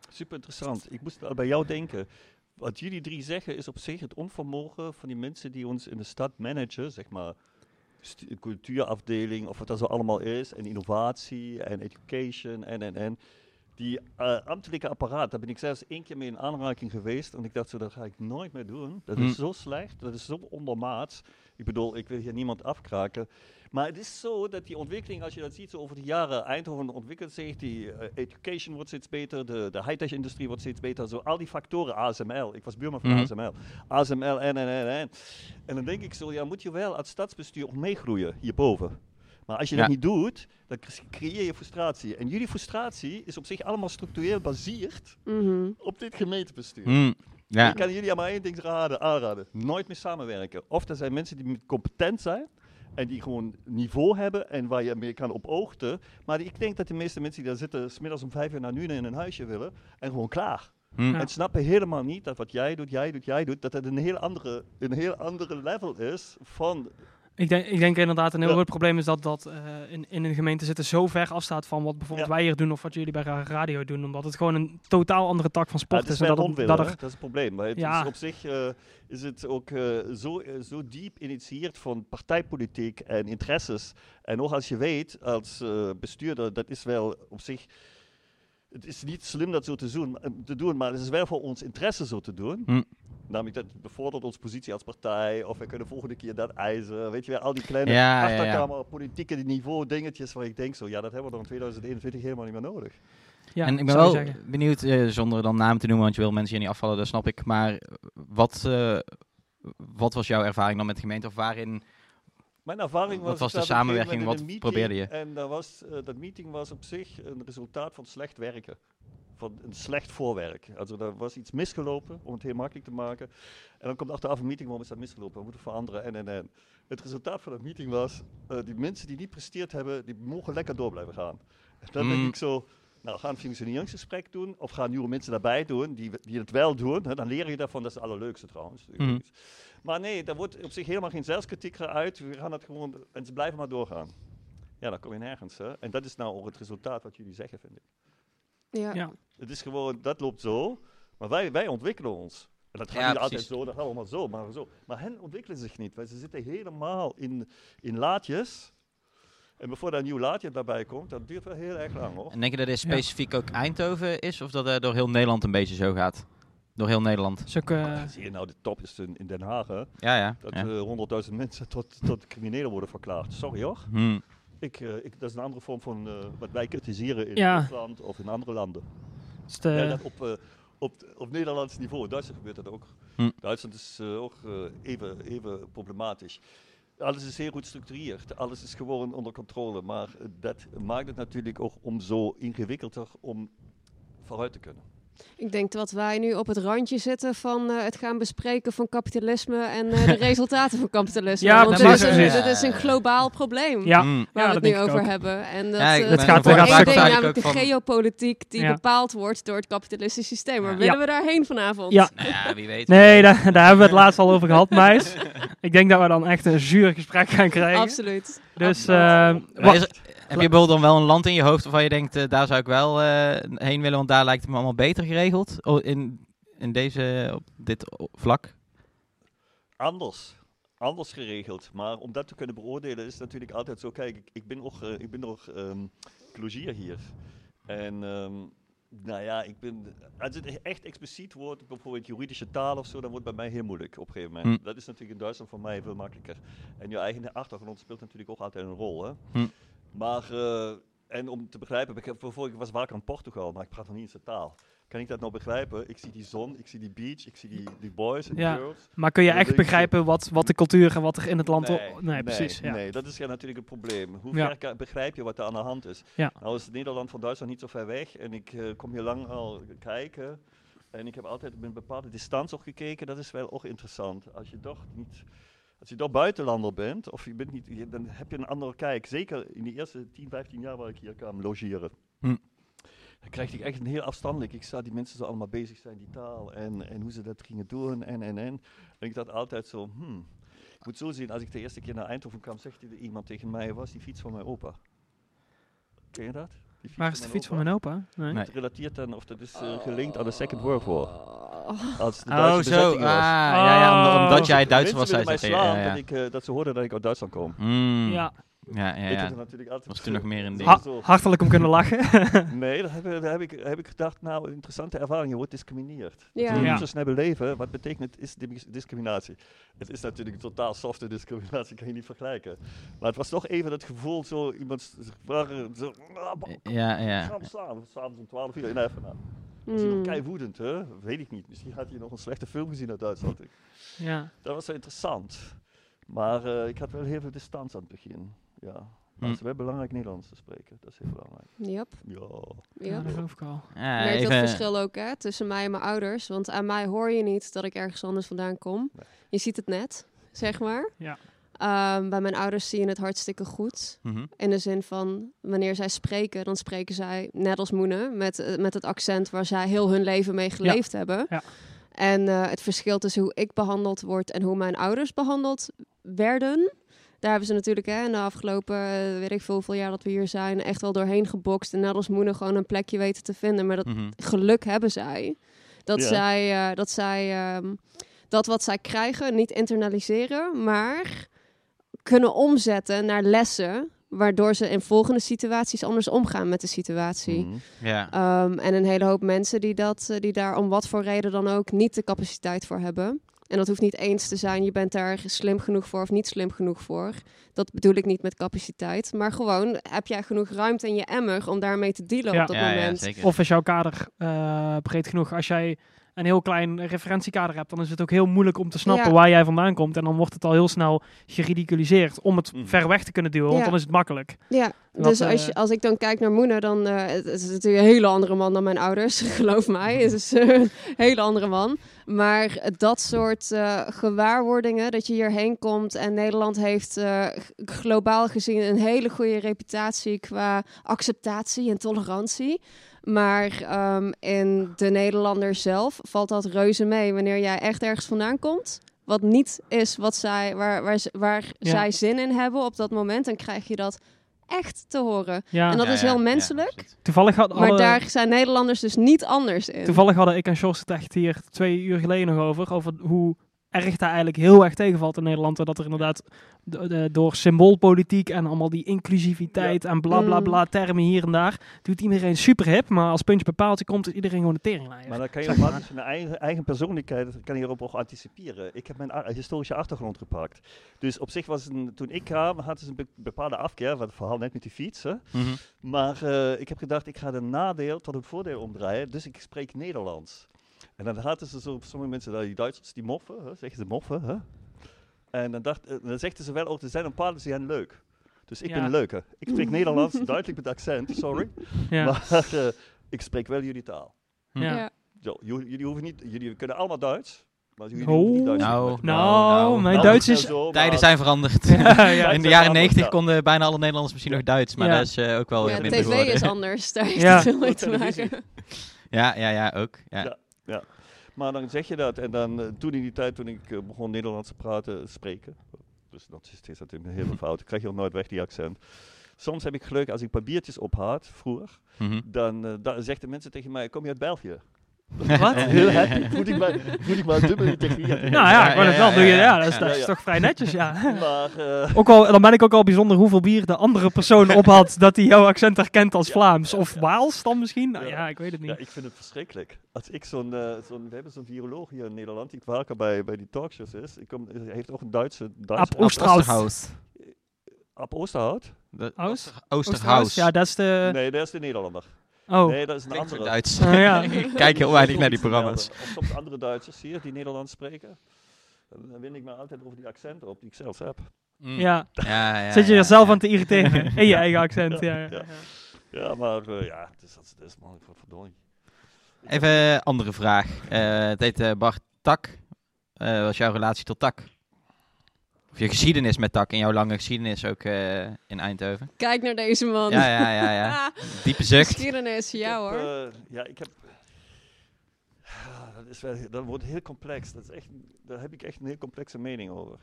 Super interessant. Ik moest wel bij jou denken. Wat jullie drie zeggen is op zich het onvermogen van die mensen die ons in de stad managen, zeg maar stu- cultuurafdeling of wat dat zo allemaal is, en innovatie en education en en en. Die eh, ambtelijke apparaat, daar ben ik zelfs één keer mee in aanraking geweest en ik dacht zo, dat ga ik nooit meer doen. Dat is Hm. zo slecht, dat is zo ondermaats. Ik bedoel, ik wil hier niemand afkraken. Maar het is zo dat die ontwikkeling, als je dat ziet, zo over de jaren, Eindhoven ontwikkelt zich, die eh, education wordt steeds beter, de, de high-tech-industrie wordt steeds beter, zo al die factoren, ASML, ik was buurman van Mhm. ASML, ASML en en en en. En dan denk ik zo, ja, moet je wel als stadsbestuur ook meegroeien hierboven. Maar als je dat niet doet, dan cre- creëer je frustratie. En jullie frustratie is op zich allemaal structureel gebaseerd Mhm. op dit gemeentebestuur. Hmm, ja. Ik kan jullie allemaal één ding raden, aanraden. Nooit meer samenwerken. Of er zijn mensen die competent zijn en die gewoon niveau hebben en waar je mee kan op oogten. Maar ik denk dat de meeste mensen die daar zitten, smiddags om vijf uur naar nu in een huisje willen en gewoon klaar. Hmm. Ja. En snappen helemaal niet dat wat jij doet, jij doet, jij doet, dat het een heel andere, een heel andere level is van... Ik denk, ik denk inderdaad een heel Ja. groot probleem is dat dat eh, in, in een gemeente zitten zo ver afstaat van wat bijvoorbeeld Ja. wij hier doen of wat jullie bij ra- radio doen. Omdat het gewoon een totaal andere tak van Ja, sport het is is. En wel dat, het- dat er, dat is het probleem. Maar het Ja. is op zich eh, is het ook eh, zo, zo diep initieerd van partijpolitiek en interesses. En ook als je weet, als bestuurder, dat is wel op zich... Het is niet slim dat zo te doen, te doen, maar het is wel voor ons interesse zo te doen. Hm. Namelijk dat bevordert onze positie als partij, of we kunnen volgende keer dat eisen. Weet je wel, al die kleine Ja, ja, ja. achterkamer, politieke niveau dingetjes waar ik denk zo, ja, dat hebben we dan in 2021 helemaal niet meer nodig. ja, en ik ben wel zeggen. benieuwd, eh, zonder dan namen te noemen, want je wil mensen hier niet afvallen, dat snap ik. Maar wat, eh, wat was jouw ervaring dan met de gemeente? Of waarin Mijn ervaring Wat was, was ik de samenwerking? Wat meeting probeerde je? En dat, was, eh, dat meeting was op zich een resultaat van slecht werken. Van een slecht voorwerk. Also er was iets misgelopen, om het heel makkelijk te maken. En dan komt achteraf een meeting, waarom is dat misgelopen? We moeten veranderen en en en. Het resultaat van dat meeting was, eh, die mensen die niet presteerd hebben, die mogen lekker door blijven gaan. En dan denk Mm. ik zo, nou ga een functioneringsgesprek doen, of ga nieuwe mensen daarbij doen, die, die het wel doen. Hè, dan leer je daarvan, dat is het allerleukste trouwens. Mhm. Maar nee, daar wordt op zich helemaal geen zelfkritiek uit. We gaan het gewoon, en ze blijven maar doorgaan. Ja, dan kom je nergens. Hè? En dat is nou ook het resultaat wat jullie zeggen, vind ik. Ja. Ja. Het is gewoon, dat loopt zo, maar wij, wij ontwikkelen ons. En dat gaat Ja, niet altijd zo, dat gaat allemaal zo, maar zo. Maar hen ontwikkelen zich niet, want ze zitten helemaal in, in laadjes. En voordat een nieuw laadje daarbij komt, dat duurt wel heel erg lang, hoor. En denk je dat dit Ja. specifiek ook Eindhoven is? Of dat het door heel Nederland een beetje zo gaat? Door heel Nederland. Eh, Zie je nou, de top is in, in Den Haag, hè? Ja, ja. Dat ja. eh, 100.000 mensen tot, tot criminelen worden verklaard. Sorry hoor. Hmm. Ik, eh, ik, dat is een andere vorm van eh, wat wij kritiseren in Ja. Rusland of in andere landen. de- Ja, dat op, eh, op, op Nederlands niveau. In Duitsland gebeurt dat ook. Hm. Duitsland is eh, ook eh, even, even problematisch. Alles is heel goed gestructureerd. Alles is gewoon onder controle. Maar dat maakt het natuurlijk ook om zo ingewikkelder om vooruit te kunnen. Ik denk dat wij nu op het randje zitten van eh, het gaan bespreken van kapitalisme en eh, de *laughs* resultaten van kapitalisme. Ja, Want dat is, een, dit is een globaal probleem. Ja, Mm. Waar Ja, we dat het nu denk ik over ook. hebben. En dat, Ja, ik eh, gaat er één ding, namelijk de van- geopolitiek die Ja. bepaald wordt door het kapitalistisch systeem. Maar Ja. willen we daarheen vanavond? Ja. Nou ja, wie weet. Nee, daar, daar hebben we het laatst al over gehad, *laughs* meis. Ik denk dat we dan echt een zuur gesprek gaan krijgen. Absoluut. Dus, Absoluut. is heb je bijvoorbeeld dan wel een land in je hoofd waarvan je denkt, eh, daar zou ik wel eh, heen willen, want daar lijkt het me allemaal beter geregeld oh, in, in deze, op dit vlak? anders. Anders geregeld. Maar om dat te kunnen beoordelen is natuurlijk altijd zo. Kijk, ik, ik ben ook, eh, ik ben nog ehm clogier hier. En ehm, nou ja, ik ben, als het echt expliciet wordt, bijvoorbeeld juridische taal of zo, dan wordt het bij mij heel moeilijk op een gegeven moment. Hm. Dat is natuurlijk in Duitsland voor mij veel makkelijker. En je eigen achtergrond speelt natuurlijk ook altijd een rol. Hè? Hm. Maar, eh, en om te begrijpen, ik, ik was vaak in Portugal, maar ik praat nog niet eens de taal. Kan ik dat nou begrijpen? Ik zie die zon, ik zie die beach, ik zie die, die boys en Ja. girls. maar kun je echt begrijpen wat, wat de cultuur en wat er in het land... Nee, nee precies. Ja. Nee, dat is ja natuurlijk het probleem. Hoe ver ka- begrijp je wat er aan de hand is? Ja. Nou is Nederland van Duitsland niet zo ver weg en ik eh, kom hier lang al kijken. En ik heb altijd met een bepaalde distantie ook gekeken. Dat is wel ook interessant. Als je toch niet... Als je toch buitenlander bent, of je bent niet, je- dan heb je een andere kijk. Zeker in de eerste 10, 15 jaar waar ik hier kwam logeren. Hm. Dan krijg ik echt een heel afstandelijk. Ik zag die mensen zo allemaal bezig zijn, die taal, en, en hoe ze dat gingen doen, en, en, en. En ik dacht altijd zo, hmm, ik moet zo zien, als ik de eerste keer naar Eindhoven kwam, zegt iemand tegen mij, was die fiets van mijn opa. Ken je dat? Waar is de fiets van mijn opa? Nee. Nee. Het relateert dan, of dat is eh, gelinkt aan de Second World War. Oh. Als de Oh, Duitse zo. bezetting Ah, was. ja, ja, omdat, Oh. omdat jij Duitser Mensen was, zei ze ja, ja. Dat, ik, eh, dat ze hoorden dat ik uit Duitsland kom. Mm. Ja, Ja, ja, ja. natuurlijk altijd Was toen nog meer een *laughs* ding. ha- Zo. hartelijk om kunnen lachen. *laughs* Nee, daar heb, daar heb, ik, heb ik gedacht, nou, een interessante ervaring. Je wordt discrimineerd. Ja. Ja. niet zo snel beleven. Wat betekent is dis- discriminatie? Het is natuurlijk een totaal softe discriminatie, kan je niet vergelijken. Maar het was toch even dat gevoel, zo iemand waren zo... Ja, ja. Gaan slaan, s'avonds om 12 uur in. Was hij nog Mm. kei woedend, hè? Weet ik niet. Misschien had hij nog een slechte film gezien uit Duitsland. ja. Dat was wel interessant. Maar eh, ik had wel heel veel distantie aan het begin. Ja. Maar het is wel belangrijk Nederlands te spreken. Dat is heel belangrijk. Yep. Ja. ja, dat geloof ik al. ja Ik merk dat verschil ook hè, tussen mij en mijn ouders. Want aan mij hoor je niet dat ik ergens anders vandaan kom. Nee. Je ziet het net, zeg maar. Ja. Ehm, bij mijn ouders zie je het hartstikke goed. Mhm. In de zin van, wanneer zij spreken, dan spreken zij net als Moene. Met, eh, met het accent waar zij heel hun leven mee geleefd hebben. Ja. En eh, het verschil tussen hoe ik behandeld word en hoe mijn ouders behandeld werden... Daar hebben ze natuurlijk hè, in de afgelopen, eh, weet ik veel hoeveel jaar dat we hier zijn, echt wel doorheen gebokst. En net als Moene gewoon een plekje weten te vinden. Maar dat Mhm. geluk hebben zij. Dat Ja. zij, eh, dat, zij ehm, dat wat zij krijgen niet internaliseren, maar kunnen omzetten naar lessen. Waardoor ze in volgende situaties anders omgaan met de situatie. Mhm. Ehm, en een hele hoop mensen die, dat, eh, die daar om wat voor reden dan ook niet de capaciteit voor hebben. En dat hoeft niet eens te zijn, je bent daar slim genoeg voor of niet slim genoeg voor. Dat bedoel ik niet met capaciteit. Maar gewoon, heb jij genoeg ruimte in je emmer om daarmee te dealen Ja. op dat ja, moment? Of is jouw kader eh, breed genoeg? Als jij een heel klein referentiekader hebt, dan is het ook heel moeilijk om te snappen Ja. waar jij vandaan komt. En dan wordt het al heel snel geridiculiseerd om het Mhm. ver weg te kunnen duwen, want dan is het makkelijk. Ja, Wat, dus als, eh, je, als ik dan kijk naar Moene, dan uh, het, het is natuurlijk een hele andere man dan mijn ouders, *laughs* geloof mij. Het is uh, een hele andere man. Maar dat soort uh, gewaarwordingen, dat je hierheen komt en Nederland heeft uh, globaal gezien een hele goede reputatie qua acceptatie en tolerantie. Maar um, in de Nederlander zelf valt dat reuze mee wanneer jij echt ergens vandaan komt wat niet is wat zij, waar, waar, waar Ja. zij zin in hebben op dat moment, dan krijg je dat echt te horen. Ja, En dat Ja, is heel ja, menselijk. toevallig, had, Maar hadden, daar zijn Nederlanders dus niet anders in. toevallig hadden ik en Sjors het echt hier twee uur geleden nog over. Over hoe erg daar eigenlijk heel erg tegenvalt in Nederland. Dat er inderdaad de, de- door symboolpolitiek en allemaal die inclusiviteit en bla bla Mm. bla termen hier en daar. Doet iedereen super hip. Maar als puntje bij paaltje komt, is iedereen gewoon de teringlijn. Maar dan kan je op basis van je eigen, eigen persoonlijkheid kan je hierop ook anticiperen. Ik heb mijn historische achtergrond gepakt. Dus op zich was het een, toen ik kwam, hadden ze een be- bepaalde afkeer, wat het verhaal net met die fiets. Hè. Mhm. Maar eh, ik heb gedacht, ik ga de nadeel tot het voordeel omdraaien, dus ik spreek Nederlands. En dan hadden ze zo, sommige mensen, daar, die Duitsers, die moffen, hè, zeggen ze moffen. Hè. En dan, dacht, eh, dan zeggen ze wel ook, er zijn een paar die zijn leuk. Dus ik Ja. ben een leuke. Ik spreek Nederlands, *laughs* duidelijk met accent, sorry. Ja. Maar eh, ik spreek wel jullie taal. Ja. Ja. Zo, jullie, hoeven niet, jullie kunnen allemaal Duits. Maar jullie Oh. hoeven niet Duits te Nou, kunnen. Nou, mijn Nou, Duits is... zo, Tijden zijn veranderd. *laughs* Ja, ja. In de jaren anders, 90 ja. konden bijna alle Nederlanders misschien nog Duits, maar Ja. dat is eh, ook wel ja, weer minder tv geworden. is anders. Daar heeft Ja. het veel mee te maken. Ja, ja, ja, ook. Ja. Ja. Maar dan zeg je dat. En dan eh, toen in die tijd, toen ik eh, begon Nederlands te praten, spreken. Dus dat is, natuurlijk een hele *laughs* fout. Ik krijg je ook nooit weg, die accent. Soms heb ik geluk als ik papiertjes ophaat, vroeger. Mhm. Dan, eh dan zeggen mensen tegen mij, kom je uit België? *laughs* Wat? Heel happy. Moet ik maar, moet ik maar dubbel integrieren. *laughs* Nou ja, ik wou het ja, wel. ja, Doe je, ja. ja, dat is, Ja, dat is ja. toch vrij netjes, ja. *laughs* Maar eh, Ook al, dan ben ik ook al bijzonder hoeveel bier de andere persoon op had dat hij jouw accent herkent als Ja, Vlaams. ja, Of ja. Waals dan misschien? Nou, Ja. ja, ik weet het ja, niet. ik vind het verschrikkelijk. Als ik zo'n, eh, zo'n we hebben zo'n viroloog hier in Nederland, die vaker bij, bij die talkshows is. Ik kom, hij heeft ook een Duitse... Duitse Ab Oosterhout. Oosterhout. Ab Oosterhout? De- Oost? Oosterhuis. Ja, dat is de... Nee, dat is de Nederlander. Oh, Nee, dat is een Klinkt andere. Duits. Oh, ja. *laughs* ik kijk heel weinig naar die programma's. Of soms andere Duitsers hier die Nederlands spreken. Dan win ik me altijd over die accenten op die ik zelfs heb. Mm. ja. Ja, ja, *laughs* Zit je ja, er zelf ja. aan te irriteren? *laughs* In je eigen accent, ja. ja. Ja. Ja, maar eh, ja, het is het is, man. Word verdorie. Even een andere vraag. Eh, het heet eh, Bart Tak. Eh, wat is jouw relatie tot Tak? Of je geschiedenis met Tak en jouw lange geschiedenis ook eh, in Eindhoven. Kijk naar deze man. Ja, ja, ja, ja. *laughs* Diepe zucht. geschiedenis, ja Ik heb, hoor. eh, ja, ik heb... Ah, Dat, is wel, dat wordt heel complex. Dat is echt, daar heb ik echt een heel complexe mening over.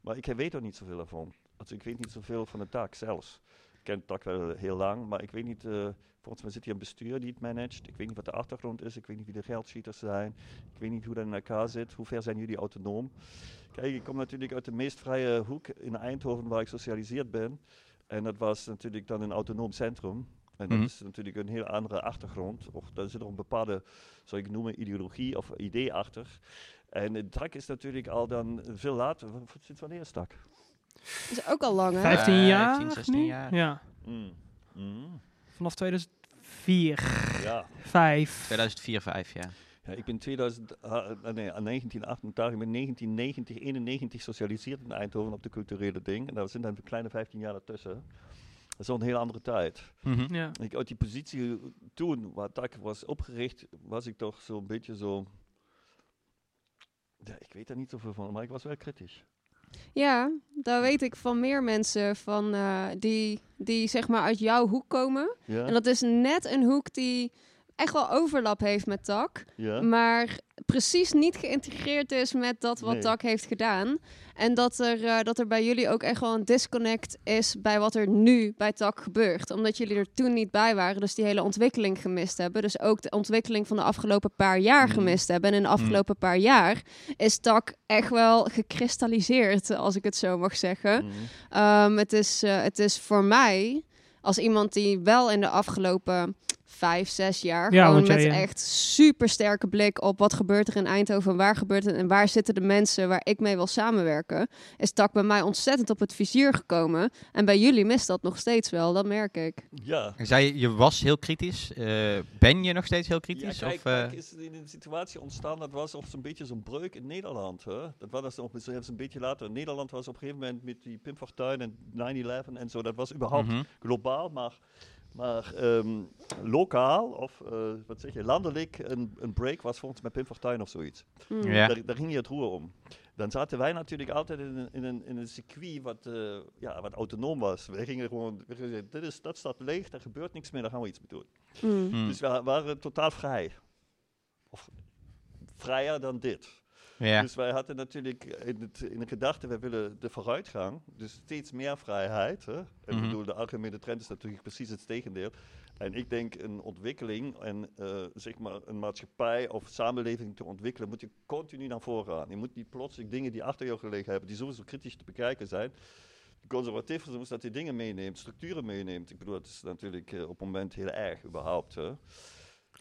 Maar ik weet er niet zoveel van. Also, ik weet niet zoveel van de tak zelfs. Ik ken tak wel heel lang, maar ik weet niet... eh, volgens mij zit hier een bestuur die het managt. Ik weet niet wat de achtergrond is. Ik weet niet wie de geldschieters zijn. Ik weet niet hoe dat in elkaar zit. Hoe ver zijn jullie autonoom? Kijk, ik kom natuurlijk uit de meest vrije hoek in Eindhoven waar ik socialiseerd ben. En dat was natuurlijk dan een autonoom centrum. En dat Mhm. is natuurlijk een heel andere achtergrond. Of daar zit er een bepaalde, zou ik noemen, ideologie of idee achter. En de tak is natuurlijk al dan veel later. Sinds wanneer is tak? is ook al lang, hè? 15 Eh, jaar? 15, 16 nu? jaar. Ja, Mm. Mm. vanaf 2004, Ja. 5. 2004, 5, ja. ja, ik ben 2000, ah, eh, nee, aan 1988, ik ben 1990, 91 socialiseerd in Eindhoven op de culturele ding. En daar zijn dan een kleine 15 jaar ertussen. Dat is al een heel andere tijd. Mhm. Ja. Ik, uit die positie toen, waar TAC was opgericht, was ik toch zo'n beetje zo... Ja, ik weet daar niet zoveel van, maar ik was wel kritisch. Ja, daar weet ik van meer mensen van, eh, die, die zeg maar uit jouw hoek komen. Ja? En dat is net een hoek die echt wel overlap heeft met Tak. ja? Maar precies niet geïntegreerd is met dat wat Nee. Tak heeft gedaan. En dat er, eh, dat er bij jullie ook echt wel een disconnect is bij wat er nu bij Tak gebeurt. Omdat jullie er toen niet bij waren, dus die hele ontwikkeling gemist hebben. Dus ook de ontwikkeling van de afgelopen paar jaar Mhm. gemist hebben. En in de afgelopen paar jaar is Tak echt wel gekristalliseerd, als ik het zo mag zeggen. Mhm. Ehm, het, is, eh, het is voor mij, als iemand die wel in de afgelopen vijf, zes jaar, Ja, gewoon met jij, echt super sterke blik op wat gebeurt er in Eindhoven, waar gebeurt het en waar zitten de mensen waar ik mee wil samenwerken, is Tak bij mij ontzettend op het vizier gekomen. En bij jullie mist dat nog steeds wel, dat merk ik. Ja. Je zei, je was heel kritisch. Eh, ben je nog steeds heel Ja, kritisch? kijk, of, eh, kijk, is er in een situatie ontstaan, dat was of zo'n beetje zo'n breuk in Nederland. Hè? Dat was dus nog zelfs een beetje later. Nederland was op een gegeven moment met die Pim Fortuyn en 9-11 en zo, dat was überhaupt mhm. globaal, maar, maar ehm, lokaal of uh, wat zeg je, landelijk een, een break was volgens mij Pim Fortuyn of zoiets. Mm. Ja. Daar, daar ging je het roer om. Dan zaten wij natuurlijk altijd in een, in een, in een circuit wat, uh, ja, wat autonoom was. Wij gingen gewoon, we gingen, dit is, dat staat leeg, daar gebeurt niks meer, daar gaan we iets mee doen. Mm. Mm. Dus we waren totaal vrij. Of vrijer dan dit. Ja. Dus wij hadden natuurlijk in, het, in de gedachte, wij willen de vooruitgang, dus steeds meer vrijheid. Hè? Ik Mhm. bedoel, de algemene trend is natuurlijk precies het tegendeel. En ik denk een ontwikkeling en uh, zeg maar een maatschappij of samenleving te ontwikkelen, moet je continu naar voren gaan. Je moet niet plotseling dingen die achter jou gelegen hebben, die sowieso kritisch te bekijken zijn. De conservatisme dat die dingen meeneemt, structuren meeneemt. Ik bedoel, dat is natuurlijk uh, op het moment heel erg überhaupt. Hè?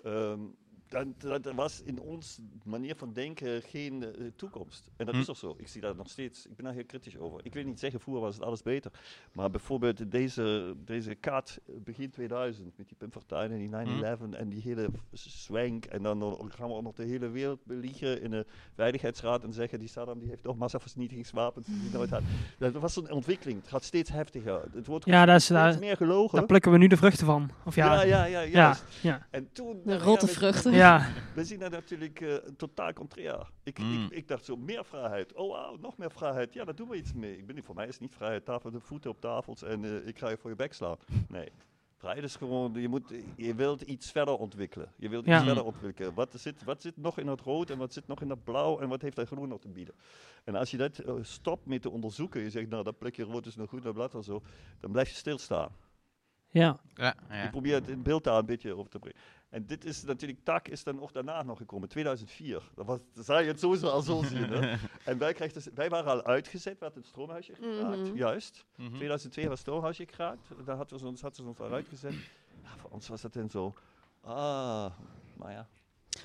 Um, dan, dat was in ons manier van denken geen uh, toekomst. En dat hm. is ook zo. Ik zie dat nog steeds. Ik ben daar heel kritisch over. Ik wil niet zeggen, vroeger was het alles beter. Maar bijvoorbeeld deze, deze kaart begin 2000 met die Pim Fortuyn en die 9-11 hm. en die hele zwenk. En dan gaan we ook nog de hele wereld beliegen in de Veiligheidsraad en zeggen die Saddam die heeft toch massavernietigingswapens die nooit had. Dat was een ontwikkeling. Het gaat steeds heftiger. Het wordt ja, dat is, steeds daar, meer gelogen. Daar plukken we nu de vruchten van. Of ja, ja, ja, ja, ja, ja. En toen... De rotte vruchten. Ja, We zien dat natuurlijk eh, totaal contrair. Ik, Mm. ik, ik dacht zo, meer vrijheid. Oh wauw, nog meer vrijheid. Ja, daar doen we iets mee. Ik ben niet, voor mij is het niet vrijheid, tafel, de voeten op tafels en eh, ik ga je voor je bek slaan. Nee. Vrijheid is gewoon, je, moet, je wilt iets verder ontwikkelen. Je wilt Ja. iets verder ontwikkelen. Wat zit, wat zit nog in het rood en wat zit nog in het blauw en wat heeft dat groen nog te bieden? En als je dat eh, stopt met te onderzoeken, je zegt, nou dat plekje rood is nog goed, dat blad wel zo, dan blijf je stilstaan. ja. Ja, Je ja. probeert het in beeld daar een beetje over te brengen. En dit is natuurlijk, TAC is dan ook daarna nog gekomen, 2004. Dat, was, dat zou je het sowieso al zo zien. Hè? *laughs* En wij, kregen dus, wij waren al uitgezet, we hadden het stroomhuisje geraakt, Mhm. juist. Mhm. 2002 was het stroomhuisje geraakt, daar hadden ze ons, hadden ze ons al uitgezet. Ja, voor ons was dat dan zo, ah, maar ja.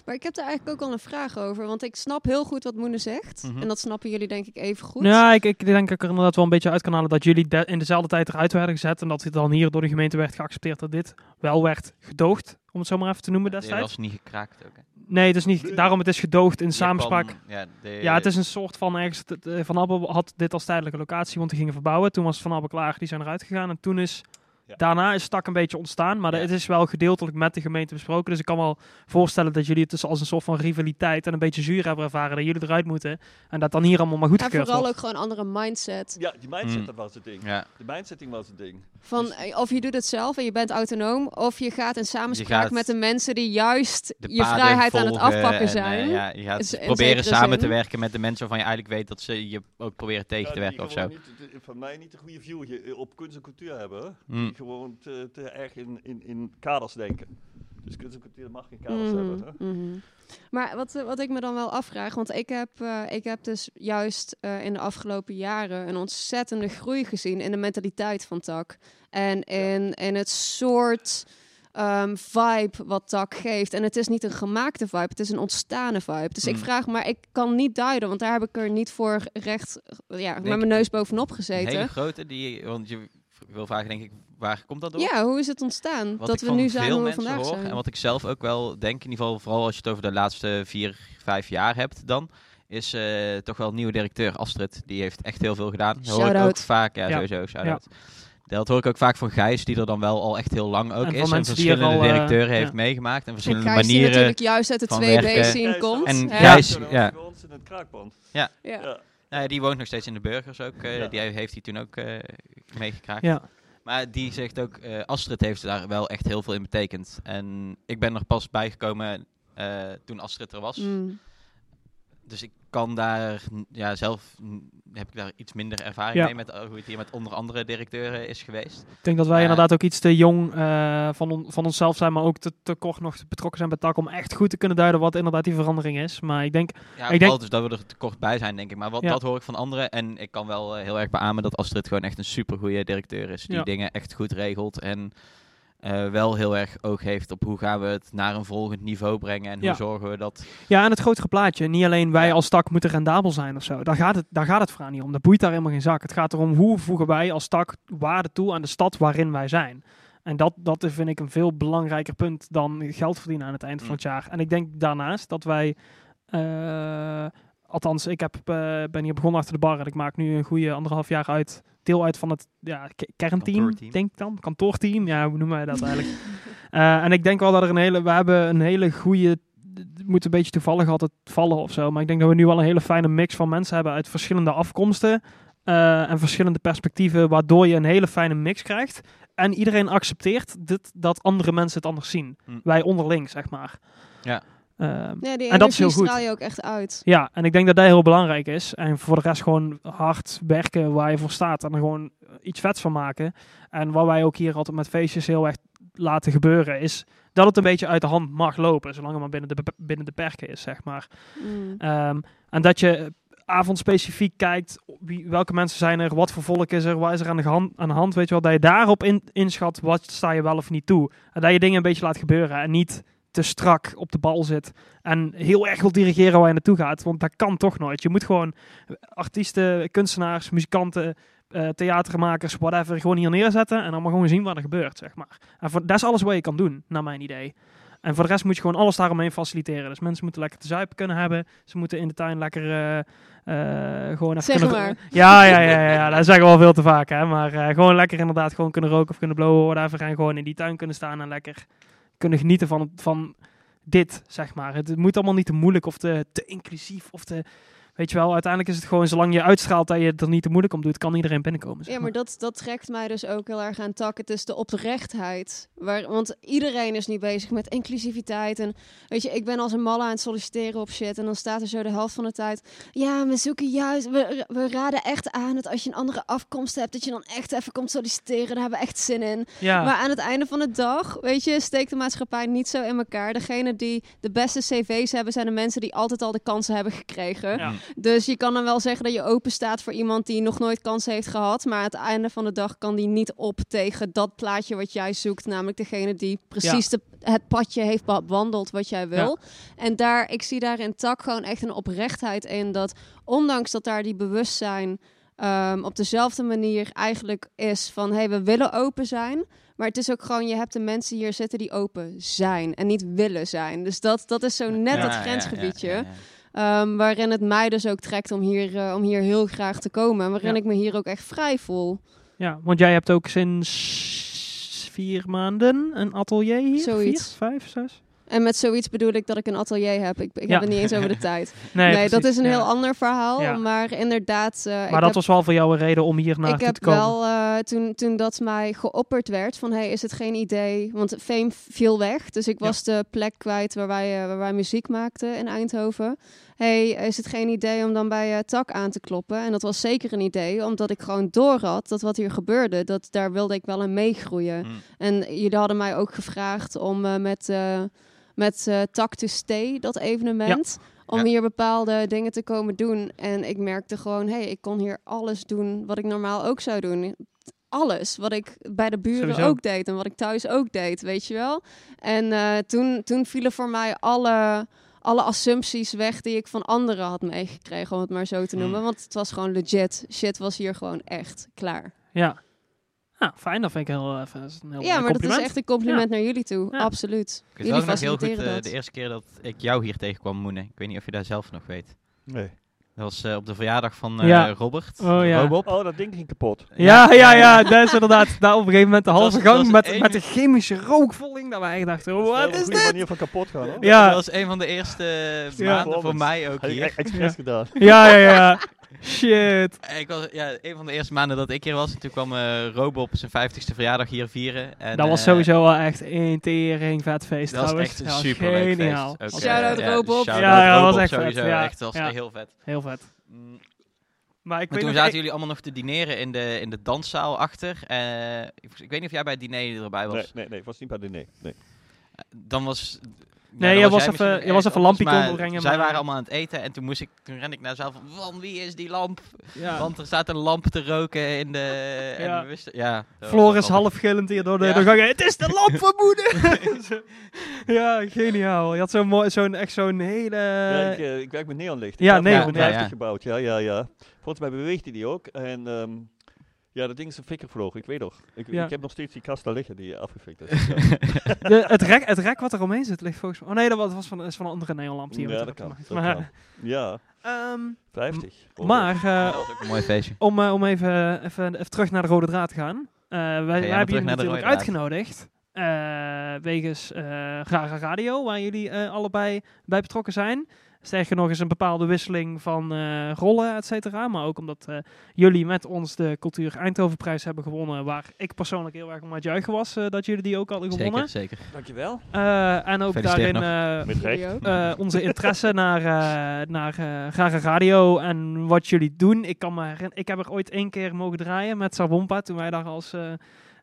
Maar ik heb daar eigenlijk ook al een vraag over. Want ik snap heel goed wat Moene zegt. Mhm. En dat snappen jullie denk ik even goed. Ja, ik, ik denk dat ik er inderdaad wel een beetje uit kan halen dat jullie de- in dezelfde tijd eruit werden gezet. En dat het dan hier door de gemeente werd geaccepteerd dat dit wel werd gedoogd. Om het zo maar even te noemen destijds. was niet gekraakt ook. hè. Nee, het is niet, daarom het is gedoogd in samenspraak. ja, de, Ja, het is een soort van ergens. Van Abbe had dit als tijdelijke locatie, want die gingen verbouwen. Toen was Van Abbe klaar, die zijn eruit gegaan. En toen is. Ja. Daarna is stak een beetje ontstaan, maar Ja. het is wel gedeeltelijk met de gemeente besproken. Dus ik kan wel voorstellen dat jullie het dus als een soort van rivaliteit en een beetje zuur hebben ervaren dat jullie eruit moeten. En dat dan hier allemaal maar En goedgekeurd vooral wordt. ook gewoon een andere mindset. Ja, die mindset, Mm. dat was het ding. Ja, De mindsetting was het ding. Van Dus- eh, of je doet het zelf en je bent autonoom. Of je gaat in samenspraak gaat met de mensen die juist je vrijheid aan het afpakken en, eh, zijn. ja, je gaat Is proberen samen zin. te werken met de mensen waarvan je eigenlijk weet dat ze je ook proberen tegen Ja, te werken of zo. Niet, de- van mij niet de goede view je- op kunst en cultuur hebben. Mm. Gewoon te, te erg in, in, in kaders denken. Dus kunst en cultuur mag geen kaders Mhm, hebben. Hè? mhm. Maar wat, eh, wat ik me dan wel afvraag, want ik heb, eh, ik heb dus juist eh, in de afgelopen jaren een ontzettende groei gezien in de mentaliteit van Tak. En in, in het soort ehm, vibe wat Tak geeft. En het is niet een gemaakte vibe, het is een ontstane vibe. Dus ik Mm. vraag, maar ik kan niet duiden, want daar heb ik er niet voor recht, ja, met mijn neus bovenop Een gezeten. hele grote, die, want je wil vragen denk ik, waar komt dat door? Ja, hoe is het ontstaan Wat dat we nu zijn veel hoe we mensen vandaag hoor, zijn? en wat ik zelf ook wel denk, in ieder geval vooral als je het over de laatste vier, vijf jaar hebt dan, is eh, toch wel een nieuwe directeur, Astrid. Die heeft echt heel veel gedaan. Dat hoor ik ook vaak, ja, Ja. sowieso, shout-out. Dat hoor ik ook vaak van Gijs, die er dan wel al echt heel lang ook En is. En die er verschillende al, eh, directeuren heeft ja. meegemaakt. En En verschillende Gijs die manieren. natuurlijk juist uit de van 2B werken. scene Gijs, komt. En? Gijs- ja. bij ons in het kraakpand. Ja. Ja. Nou ja, die woont nog steeds in de burgers ook. eh, Ja. Die heeft hij toen ook eh meegekraakt. Ja. Maar die zegt ook, eh, Astrid heeft daar wel echt heel veel in betekend. En ik ben er pas bijgekomen eh toen Astrid er was. Mm. Dus ik kan daar, ja, zelf heb ik daar iets minder ervaring Ja. mee met eh, hoe het hier met onder andere directeuren is geweest. Ik denk dat wij Ja. inderdaad ook iets te jong eh, van, on- van onszelf zijn, maar ook te, te kort nog betrokken zijn bij TAC om echt goed te kunnen duiden wat inderdaad die verandering is. Maar ik denk, Ja, Ik denk- dus dat we er te kort bij zijn, denk ik. Maar wat, Ja. dat hoor ik van anderen. En ik kan wel eh, heel erg beamen dat Astrid gewoon echt een supergoeie directeur is. Die dingen echt goed regelt. En eh, wel heel erg oog heeft op hoe gaan we het naar een volgend niveau brengen. En Ja. hoe zorgen we dat... ja, en het grotere plaatje, niet alleen wij als TAC moeten rendabel zijn of zo. Daar gaat, het, daar gaat het vooral niet om. Dat boeit daar helemaal geen zak. Het gaat erom hoe voegen wij als TAC waarde toe aan de stad waarin wij zijn. En dat, dat vind ik een veel belangrijker punt dan geld verdienen aan het eind van Mm. het jaar. En ik denk daarnaast dat wij, eh, althans, ik heb, eh, ben hier begonnen achter de bar en ik maak nu een goede anderhalf jaar uit, deel uit van het ja, ke- kernteam, denk ik dan. Kantoorteam, ja, hoe noemen wij dat eigenlijk? *laughs* Eh, en ik denk wel dat er een hele, we hebben een hele goede, het moet een beetje toevallig altijd vallen of zo, maar ik denk dat we nu wel een hele fijne mix van mensen hebben uit verschillende afkomsten eh, en verschillende perspectieven, waardoor je een hele fijne mix krijgt. En iedereen accepteert dit, dat andere mensen het anders zien. Hm. Wij onderling, zeg maar. Ja. Ehm, Ja, die En dat is heel energie goed. straal je ook echt uit. ja, en ik denk dat dat heel belangrijk is. En voor de rest gewoon hard werken waar je voor staat. En er gewoon iets vets van maken. En wat wij ook hier altijd met feestjes heel erg laten gebeuren, is dat het een beetje uit de hand mag lopen. Zolang het maar binnen de, binnen de perken is, zeg maar. Mm. Ehm, en dat je avondspecifiek kijkt, wie, welke mensen zijn er, wat voor volk is er, wat is er aan de, hand, aan de hand, weet je wel. Dat je daarop in, inschat, wat sta je wel of niet toe. En dat je dingen een beetje laat gebeuren en niet te strak op de bal zit. En heel erg wil dirigeren waar je naartoe gaat, want dat kan toch nooit. Je moet gewoon artiesten, kunstenaars, muzikanten, eh, theatermakers, whatever, gewoon hier neerzetten en dan maar gewoon zien wat er gebeurt, zeg maar. En voor, dat is alles wat je kan doen, naar mijn idee. En voor de rest moet je gewoon alles daaromheen faciliteren. Dus mensen moeten lekker te zuipen kunnen hebben. Ze moeten in de tuin lekker eh, eh, gewoon even Zeg kunnen... maar. Ja, ja, ja, ja, ja, dat zeggen we wel veel te vaak, hè. Maar gewoon lekker inderdaad gewoon kunnen roken of kunnen blowen, whatever. En gewoon in die tuin kunnen staan en lekker kunnen genieten van, van dit, zeg maar. Het, moet allemaal niet te moeilijk of te, te inclusief of te... Weet je wel, uiteindelijk is het gewoon, zolang je uitstraalt dat je het er niet te moeilijk om doet, kan iedereen binnenkomen. zeg Ja, maar dat, dat trekt mij dus ook heel erg aan tak. Het is de oprechtheid. Waar, want iedereen is nu bezig met inclusiviteit. En weet je, ik ben als een malle aan het solliciteren op shit. En dan staat er zo de helft van de tijd. Ja, we zoeken juist. We, we raden echt aan dat als je een andere afkomst hebt, dat je dan echt even komt solliciteren. Daar hebben we echt zin in. Ja, Maar aan het einde van de dag, weet je, steekt de maatschappij niet zo in elkaar. Degene die de beste cv's hebben, zijn de mensen die altijd al de kansen hebben gekregen. ja. Dus je kan dan wel zeggen dat je open staat voor iemand die nog nooit kansen heeft gehad. Maar aan het einde van de dag kan die niet op tegen dat plaatje wat jij zoekt. Namelijk degene die precies de, het padje heeft bewandeld wat jij wil. En daar, ik zie daar in Tak gewoon echt een oprechtheid in. Dat ondanks dat daar die bewustzijn ehm, op dezelfde manier eigenlijk is van... hé, hey, we willen open zijn... Maar het is ook gewoon, je hebt de mensen hier zitten die open zijn en niet willen zijn. Dus dat, dat is zo net Ja, dat ja, ja, grensgebiedje. ja, ja. Ehm, waarin het mij dus ook trekt om hier, eh, om hier heel graag te komen. En waarin Ja. ik me hier ook echt vrij voel. ja, want jij hebt ook sinds vier maanden een atelier hier? Zoiets. Vier, vijf, zes? En met zoiets bedoel ik dat ik een atelier heb. Ik, ik Ja. heb het niet eens over de *laughs* tijd. Nee, Nee, dat is een ja. heel ander verhaal. Ja. Maar inderdaad, eh, ik Maar dat heb, was wel voor jou een reden om hier ik naartoe heb te komen. wel, eh, toen, toen dat mij geopperd werd, van hey, is het geen idee? Want Fame viel weg, dus ik Ja. was de plek kwijt waar wij, eh, waar wij muziek maakten in Eindhoven. hey, is het geen idee om dan bij Tak aan te kloppen? En dat was zeker een idee, omdat ik gewoon door had dat wat hier gebeurde, dat daar wilde ik wel in meegroeien. Mm. En jullie hadden mij ook gevraagd om eh, met, eh met Tak to Stay, dat evenement, om Ja. hier bepaalde dingen te komen doen. En ik merkte gewoon, hey, ik kon hier alles doen wat ik normaal ook zou doen. Alles wat ik bij de buren Sowieso. ook deed en wat ik thuis ook deed, weet je wel. En eh, toen, toen vielen voor mij alle, alle assumpties weg die ik van anderen had meegekregen, om het maar zo te Hmm. noemen. Want het was gewoon legit. Shit was hier gewoon echt klaar. Ja. Nou, fijn. Dat vind ik heel, even een heel Ja, maar dat is echt een compliment naar jullie toe. Ja. Absoluut. Ik Jullie nog heel goed eh, de eerste keer dat ik jou hier tegenkwam, Moene. Ik weet niet of je daar zelf nog weet. Nee. Dat was eh, op de verjaardag van eh, Ja. Robert. Oh, ja. Robop. Oh, dat ding ging kapot. Ja, ja, ja, *laughs* dat is inderdaad. Daar op een gegeven moment de halve was- gang was met, met de chemische rookvolling. Dat wij echt dachten, Dat wat wel is dit? manier van kapot gaan, hoor. Ja. Dat was een van de eerste Ja. maanden voor mij ook hier. expres Ja. gedaan. Ja, ja, ja. *laughs* Shit. Ik was, ja, een van de eerste maanden dat ik hier was. En toen kwam eh Robop zijn 50ste verjaardag hier vieren. En, Dat was eh, sowieso wel echt een tering vet feest Dat was echt een super leuk geniaal. feest. Ook, Shout-out eh, ja, Robop. shout-out Ja, ja, dat was echt vet, sowieso. ja. Echt, dat was Ja. heel vet. Heel vet. Mm, Maar ik Maar toen zaten ik- jullie allemaal nog te dineren in de, in de danszaal achter. Eh, ik, ik weet niet of jij bij het diner erbij was. Nee, nee, nee, het was niet bij de nee. nee. Dan was... Nee, jij was even- jij was even lampje komen maar brengen, Zij maar- waren allemaal aan het eten en toen moest ik, toen ren ik naar zelf van, van wie is die lamp? ja. Want er staat een lamp te roken in de... En we wisten, ja. dat was Floor wel is grappig. half gillend hier door de, Ja. door de gang. Het is de lamp *laughs* van moeder! *laughs* Ja, geniaal. Je had zo'n mooi, zo'n, echt zo'n hele... ja, ik, eh, ik werk met neonlicht. Ja, ik heb neon, een bedrijf ja, ja. gebouwd. Ja, ja, ja. Volgens mij beweegde die ook. En ehm, ja, dat ding is een fikker vlogen. Ik weet nog. Ik, Ja. ik heb nog steeds die kast daar liggen die afgefikt is. Ja, *laughs* de, het, rek, het rek wat er omheen zit ligt volgens mij... Oh nee, dat was, van, is van een andere neonlamp die ja dat kan. hebt Dat gemaakt. kan. Ja, Maar, ehm, 50. maar eh, was ook een mooi feestje. om, eh, om even, even, even terug naar de rode draad te gaan. Eh, wij, hebben jullie natuurlijk uitgenodigd. eh, wegens eh Rara Radio, waar jullie eh, allebei bij betrokken zijn. Sterker nog eens een bepaalde wisseling van eh, rollen, et cetera. Maar ook omdat eh, jullie met ons de Cultuur Eindhovenprijs hebben gewonnen. Waar ik persoonlijk heel erg om aan het juichen was eh, dat jullie die ook hadden gewonnen. Zeker, zeker. Dankjewel. Eh, en ook daarin onze interesse naar, eh naar eh Rara Radio en wat jullie doen. Ik, kan me ik heb er ooit één keer mogen draaien met Sabompa toen wij daar als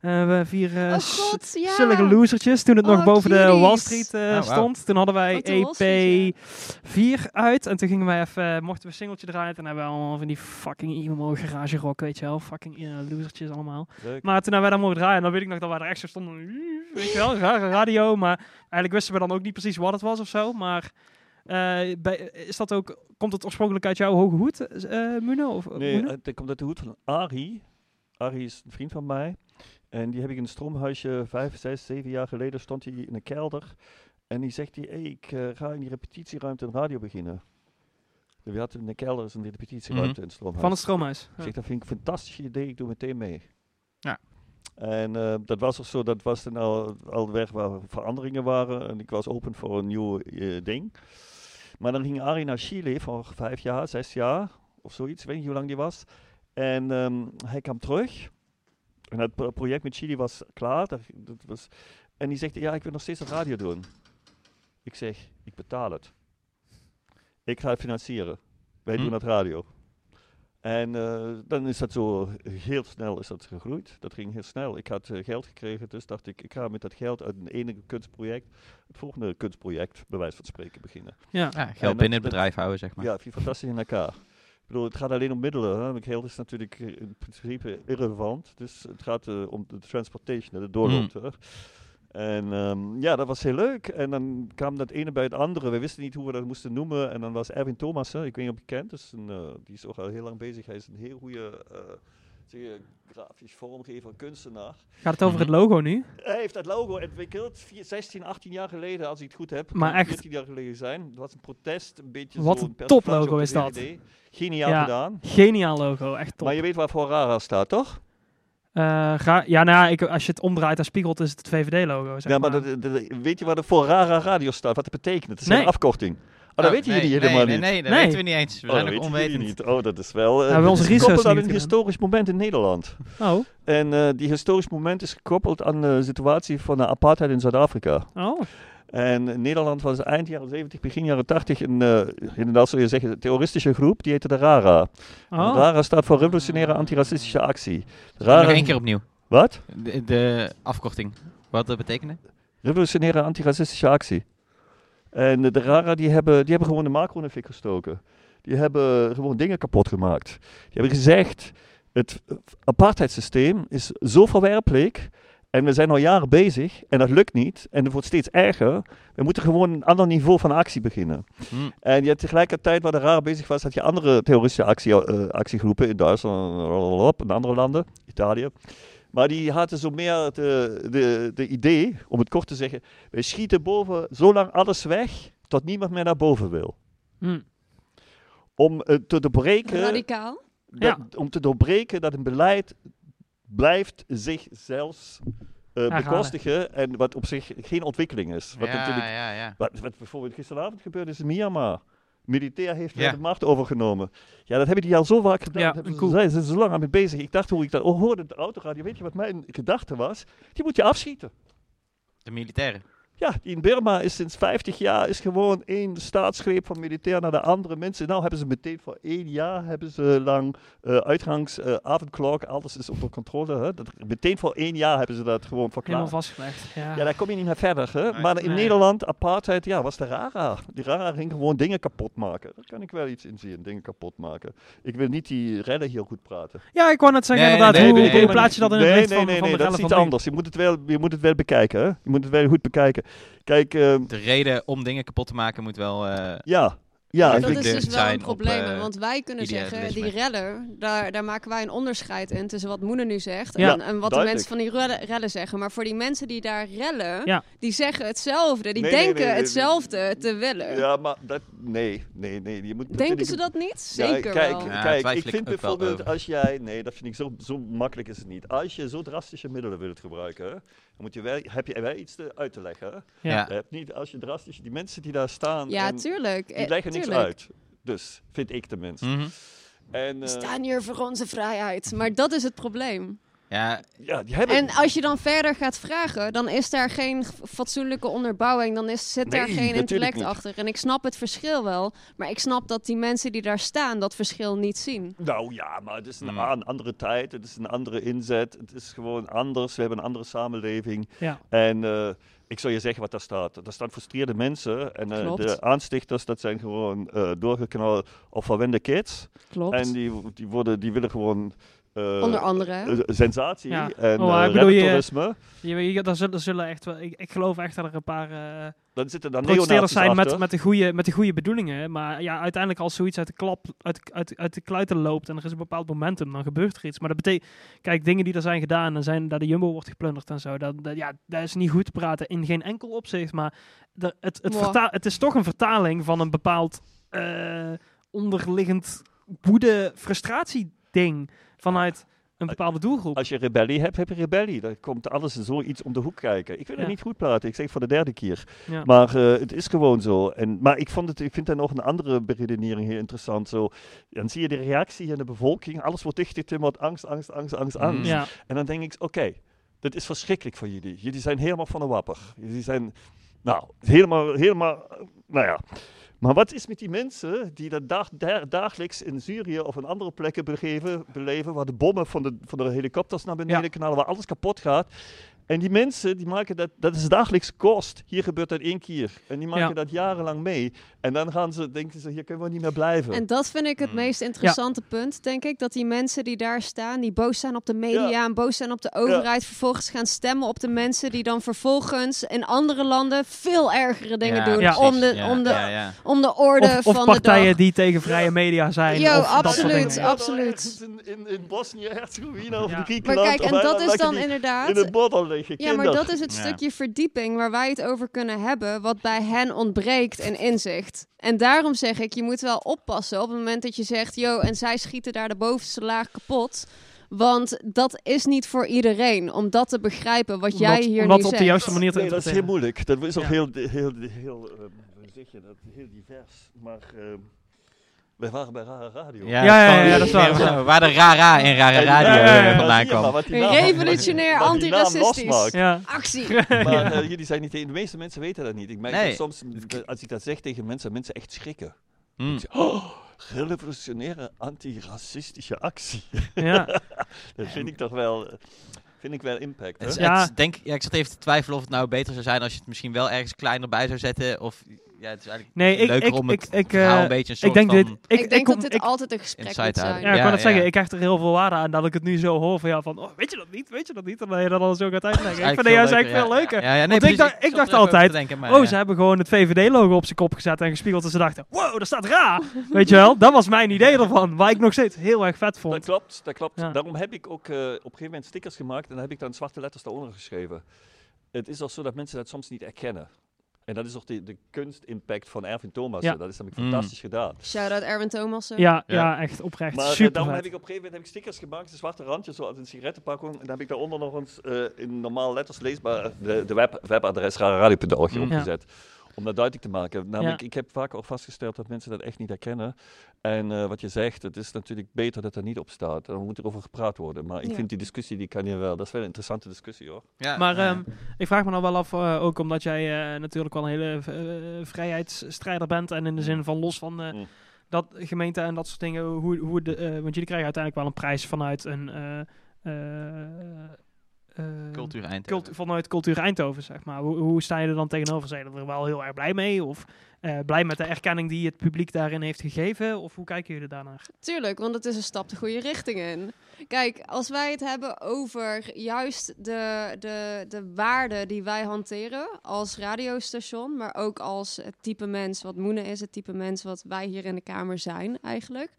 eh, eh, we vier eh, oh god, ja. zullige losertjes, toen het nog Oh, boven de. Wall Street eh, Oh, wauw. stond. Toen hadden wij Op de Wall EP Street, 4 uit en toen gingen wij even, mochten we een singeltje draaien en hebben we allemaal van die fucking emo garage rock, weet je wel. Fucking eh, losertjes allemaal. Leuk. Maar toen hebben wij dan mogen draaien, en dan weet ik nog dat wij er echt zo stonden. Weet je wel, rare radio. Maar eigenlijk wisten we dan ook niet precies wat het was of zo. Maar eh, bij, is dat ook, komt het oorspronkelijk uit jouw hoge hoed, eh Mune? Of, Nee, het komt uit de hoed van Arie. Arie is een vriend van mij. En die heb ik in een stroomhuisje vijf, zes, zeven jaar geleden. Stond hij in een kelder. En die zegt hij, hey, ik eh, ga in die repetitieruimte een radio beginnen. We hadden in de kelder een repetitieruimte in het stroomhuis. Van het stroomhuis. Ik zeg, dat vind ik een fantastisch idee, ik doe meteen mee. Ja. En eh, dat was ook zo, dat was dan al, al weg waar veranderingen waren. En ik was open voor een nieuw eh, ding. Maar dan ging Arie naar Chile voor vijf jaar, zes jaar of zoiets. Ik weet niet hoe lang die was. En ehm, hij kwam terug. En het pro- project met Chili was klaar. Dat, dat was, en die zegt, ja, ik wil nog steeds een radio doen. Ik zeg, ik betaal het. Ik ga het financieren. Wij Hm. doen het radio. En eh, dan is dat zo heel snel is dat gegroeid. Dat ging heel snel. Ik had eh, geld gekregen, dus dacht ik, ik ga met dat geld uit een ene kunstproject het volgende kunstproject, bij wijze van spreken, beginnen. Ja. Geld dat- binnen het dat- bedrijf houden, zeg maar. Ja, fantastisch in elkaar. Ik bedoel, het gaat alleen om middelen. Hè? Geld is natuurlijk eh, in principe irrelevant. Dus het gaat eh, om de transportation, de doorloop. hè. En ehm, ja, dat was heel leuk. En dan kwam dat ene bij het andere. We wisten niet hoe we dat moesten noemen. En dan was Erwin Thomassen, ik weet niet of je kent, dus een, eh, die is ook al heel lang bezig. Hij is een heel goede grafisch vormgever, kunstenaar. Gaat het over het logo nu? Hij heeft dat logo ontwikkeld, vier- 16, 18 jaar geleden, als ik het goed heb. Maar echt- 14 jaar geleden zijn. Dat was een protest, een beetje Wat een toplogo op de is dat. Geniaal Ja. gedaan. Geniaal logo, echt top. Maar je weet waarvoor Rara staat, toch? Ga, ja, nou ja, ik, als je het omdraait en spiegelt, is het het VVD-logo. Ja, maar maar. dat- dat- dat- weet je wat er voor Rara Radio staat? Wat het betekent? Het is Nee. een afkorting. Oh, dat weten nee, jullie nee, helemaal nee, niet. Nee, dat Nee. weten we niet eens. We Oh, zijn dat nog weten jullie onwetend. niet. Oh, dat is wel... eh, Hebben we onze is gekoppeld aan een gedaan. historisch moment in Nederland. Oh, En eh, die historisch moment is gekoppeld aan de situatie van de apartheid in Zuid-Afrika. oh. En Nederland was eind jaren 70, begin jaren 80 een, eh, inderdaad zou je zeggen, terroristische groep. Die heette de RARA. Oh. RARA staat voor Revolutionaire Antiracistische Actie. Nog RARA, één keer opnieuw. Wat? De, de afkorting. Wat dat betekende? Revolutionaire Antiracistische Actie. En de, RARA die hebben, die hebben gewoon de macro in de fik gestoken. Die hebben gewoon dingen kapot gemaakt. Die hebben gezegd, het apartheidssysteem is zo verwerpelijk en we zijn al jaren bezig en dat lukt niet en het wordt steeds erger. We moeten gewoon een ander niveau van actie beginnen. Hm. En je hebt tegelijkertijd, waar de RAR bezig was, had je andere terroristische actie, eh, actiegroepen in Duitsland en andere landen, Italië. Maar die hadden zo meer de, de, de idee, om het kort te zeggen, wij schieten boven zo lang alles weg, tot niemand meer naar boven wil. Hm. Om eh, te doorbreken, Radicaal. dat- om te doorbreken dat een beleid blijft zichzelf eh Herhalen. bekostigen en wat op zich geen ontwikkeling is. Wat ja, natuurlijk ja, ja. wat, wat bijvoorbeeld gisteravond gebeurd is in Myanmar. Militair heeft Ja. de macht overgenomen. Ja, dat hebben die al zo vaak gedaan. Ja, dat ze, zijn zo lang aan mee bezig. Ik dacht hoe ik dat oh, hoorde, op de autoradio, weet je wat mijn gedachte was? Die moet je afschieten. De militairen. Ja, in Burma is sinds 50 jaar is gewoon één staatsgreep van militair naar de andere mensen. Nou hebben ze meteen voor één jaar hebben ze lang eh, uitgangs, eh, avondklok, alles is onder controle. Hè? Dat, meteen voor één jaar hebben ze dat gewoon verklaard. Helemaal vastgelegd. Ja. Ja, daar kom je niet meer verder. Hè? Nee. maar in Nee. Nederland, apartheid, ja, was de Rara. Die Rara ging gewoon dingen kapot maken. Daar kan ik wel iets in zien, dingen kapot maken. Ik wil niet die redden heel goed praten. ja, ik wou net zeggen, Nee, inderdaad, nee, hoe, nee, hoe nee, plaats je dat in het nee, licht nee, van, nee, van nee, de dat is iets anders. Je moet het wel, je moet het wel bekijken. Hè? Je moet het wel goed bekijken. Kijk, ehm, De reden om dingen kapot te maken moet wel... eh, ja. Ja, Ja, dat is dus wel een op, probleem. eh, want wij kunnen zeggen, die rellen, daar, daar maken wij een onderscheid in tussen wat Moene nu zegt Ja, en, en wat de mensen van die rellen, rellen zeggen. Maar voor die mensen die daar rellen, Ja. die zeggen hetzelfde. Die Nee, denken nee, nee, hetzelfde te willen. ja, maar dat, nee, nee, nee. Je moet, Denken ze ik- dat niet? Ja, Zeker kijk, wel. Ja, kijk, ik vind bijvoorbeeld als jij, nee, dat vind ik zo, zo makkelijk is het niet. Als je zo drastische middelen wilt gebruiken, hè, dan moet je wel, heb je wel iets te, uit te leggen. hè. Ja. Je hebt niet, als je drastisch, die mensen die daar staan, Ja, en tuurlijk. die Eh, leggen niks tuurlijk. uit. Dus, vind ik tenminste. mhm. En, We eh, staan hier voor onze vrijheid. Maar dat is het probleem. Ja, ja, die hebben... En als je dan verder gaat vragen, dan is daar geen fatsoenlijke onderbouwing. Dan is, zit daar Nee, geen intellect niet. achter. En ik snap het verschil wel. Maar ik snap dat die mensen die daar staan dat verschil niet zien. Nou ja, maar het is een, Hmm. een andere tijd, het is een andere inzet, het is gewoon anders. We hebben een andere samenleving. Ja. En eh, ik zal je zeggen wat daar staat. Daar staan frustreerde mensen en eh, de aanstichters, dat zijn gewoon eh doorgeknald of verwende kids. Klopt. En die, die, worden, die willen gewoon eh, Onder andere. eh, sensatie Ja. en Oh, eh ik bedoel, je-. Je, je, daar zullen, zullen echt wel, ik, ik geloof echt dat er een paar eh Dan zitten daar protesteerders zijn met, achter. met, de goede, met de goede bedoelingen. Maar ja, uiteindelijk als zoiets uit de, klap, uit, uit, uit de kluiten loopt en er is een bepaald momentum, dan gebeurt er iets. Maar dat betekent, kijk, dingen die er zijn gedaan en zijn dat de Jumbo wordt geplunderd en zo, dat, dat, ja, dat is niet goed te praten in geen enkel opzicht. Maar de, het, het, Mwah. verta- het is toch een vertaling van een bepaald eh, onderliggend woede, frustratie ding vanuit een bepaalde doelgroep. Als je rebellie hebt, heb je rebellie. Dan komt alles zoiets om de hoek kijken. Ik wil Ja. het niet goed praten. Ik zeg voor de derde keer. Ja. Maar eh, het is gewoon zo. En, maar ik, vond het, ik vind daar nog een andere beredenering heel interessant. Zo, dan zie je de reactie in de bevolking. Alles wordt dichtgetimmerd. Angst, angst, angst, angst, angst. Mm. ja. En dan denk ik, oké, dit is verschrikkelijk voor jullie. Jullie zijn helemaal van de wapper. Jullie zijn, nou, helemaal, helemaal, nou ja. Maar wat is met die mensen die dat dag, da- dagelijks in Syrië of in andere plekken begeven, beleven, waar de bommen van de, van de helikopters naar beneden Ja. knallen, waar alles kapot gaat. En die mensen, die maken dat, dat is dagelijks kost. Hier gebeurt dat één keer. En die maken Ja. dat jarenlang mee. En dan gaan ze, denken ze, hier kunnen we niet meer blijven. En dat vind ik het Mm. meest interessante punt, denk ik. Dat die mensen die daar staan, die boos zijn op de media Ja. en boos zijn op de overheid, vervolgens gaan stemmen op de mensen die dan vervolgens in andere landen veel ergere dingen Ja, doen. Ja. Om, de, Ja, om, de, ja, ja. om de orde Of, of van partijen de dag. die tegen vrije media zijn. Yo, of dat soort absoluut, absoluut. In, in, in Bosnië-Herzegovina of Ja. in Maar Griekenland. kijk, of en dat is dan inderdaad... In het Ja, maar dat is het Ja. stukje verdieping waar wij het over kunnen hebben, wat bij hen ontbreekt in inzicht. En daarom zeg ik, je moet wel oppassen op het moment dat je zegt, yo, en zij schieten daar de bovenste laag kapot. Want dat is niet voor iedereen, om dat te begrijpen wat jij Omdat- hier omdat nu op de juiste manier te Nee, dat is heel moeilijk. Dat is ook Ja. heel, heel, heel, eh, zeg je dat? Heel divers. Maar eh, wij waren bij Rare Radio. Ja, Ja, ja, dat is waar, waar. De Rara in Rare En- Radio Ja, *laughs* ja, ja, eh, ja. vandaan kwam. Revolutionair, antiracistisch. Actie. Maar eh, jullie zijn niet de, de meeste mensen weten dat niet. Ik merk Nee. dat soms, als ik dat zeg tegen mensen, mensen echt schrikken. Mm. Ik zeg, oh, revolutionaire antiracistische actie. ja. *laughs* dat vind ik toch wel, eh, vind ik wel impact. Hè? Ja. het is denk, ja, ik zat even te twijfelen of het nou beter zou zijn als je het misschien wel ergens kleiner bij zou zetten. Of ja, het is eigenlijk Nee, ik, leuker ik, om ik, het ik, verhaal eh, een beetje een soort ik denk van... dit. Ik, Ik, denk dat dit ik- altijd een gesprek moet. Ja, ik Ja, net zeggen, ja. ik hecht er heel veel waarde aan dat ik het nu zo hoor van jou van, oh, weet je dat niet, weet je dat niet? En dat je dat dan zo gaat uitleggen. Ik vind dat juist eigenlijk veel leuker. Ja, ja, nee, Want ik precies, dacht- ik altijd, te denken, maar, Oh, ja. ze hebben gewoon het VVD-logo op zijn kop gezet en gespiegeld en ze dachten, wow, dat staat raar. Weet je wel, dat was mijn idee ervan, waar ik nog steeds heel erg vet Dat vond. klopt, dat klopt. Ja. Daarom heb ik ook eh, op een gegeven moment stickers gemaakt en dan heb ik dan zwarte letters daaronder geschreven. Het is al zo dat mensen dat soms niet erkennen. En dat is ook de, de kunstimpact van Erwin Thomas. Ja. Dat is namelijk Mm. fantastisch gedaan. Shout-out Erwin Thomassen. Ja, ja. Ja. echt oprecht. Maar eh, Super daarom vet. heb ik op een gegeven moment heb ik stickers gemaakt, een zwarte randje, zoals een sigarettenpakking. En dan heb ik daaronder nog eens eh, in normaal letters leesbaar de, de web, webadres raradio.org Mm. opgezet. Om dat duidelijk te maken. Namelijk, Ja. ik heb vaak ook vastgesteld dat mensen dat echt niet herkennen. En eh, wat je zegt, het is natuurlijk beter dat er niet op staat. Dan moet er over gepraat worden. Maar ik Ja. vind die discussie, die kan je wel. Dat is wel een interessante discussie hoor. Ja, Maar ehm, ik vraag me dan wel af, eh, ook omdat jij eh, natuurlijk wel een hele vrijheidsstrijder bent en in de zin van los van eh, Mm. dat gemeente en dat soort dingen, hoe, hoe de, want jullie krijgen uiteindelijk wel een prijs vanuit een eh, eh, eh, Cultuur Eindhoven. cultu- vanuit Cultuur Eindhoven, zeg maar. Hoe, hoe sta je er dan tegenover? Zijn er wel heel erg blij mee? Of eh, blij met de erkenning die het publiek daarin heeft gegeven? Of hoe kijken jullie daarnaar? Tuurlijk, want het is een stap de goede richting in. Kijk, als wij het hebben over juist de, de, de waarden die wij hanteren als radiostation, maar ook als het type mens wat Moene is, het type mens wat wij hier in de Kamer zijn eigenlijk,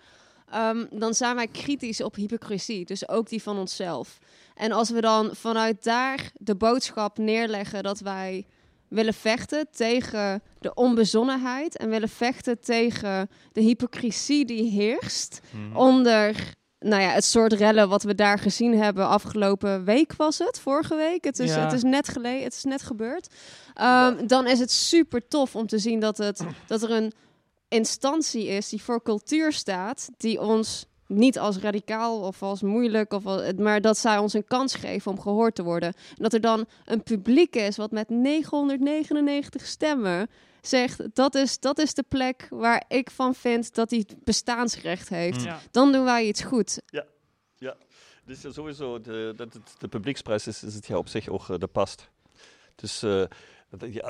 ehm, dan zijn wij kritisch op hypocrisie, dus ook die van onszelf. En als we dan vanuit daar de boodschap neerleggen dat wij willen vechten tegen de onbezonnenheid en willen vechten tegen de hypocrisie die heerst Mhm. onder nou ja, het soort rellen wat we daar gezien hebben afgelopen week was het, vorige week. Het is, Ja. het is net geleden, het is net gebeurd. Ehm, Dan is het super tof om te zien dat, het, dat er een instantie is die voor cultuur staat, die ons niet als radicaal of als moeilijk, of al- maar dat zij ons een kans geven om gehoord te worden. En dat er dan een publiek is wat met 999 stemmen zegt, dat is, dat is de plek waar ik van vind dat hij bestaansrecht heeft. Mm. Ja. Dan doen wij iets goed. Dus eh, sowieso, de, dat het de publieksprijs is, is het ja op zich ook uh, de past. Dus uh,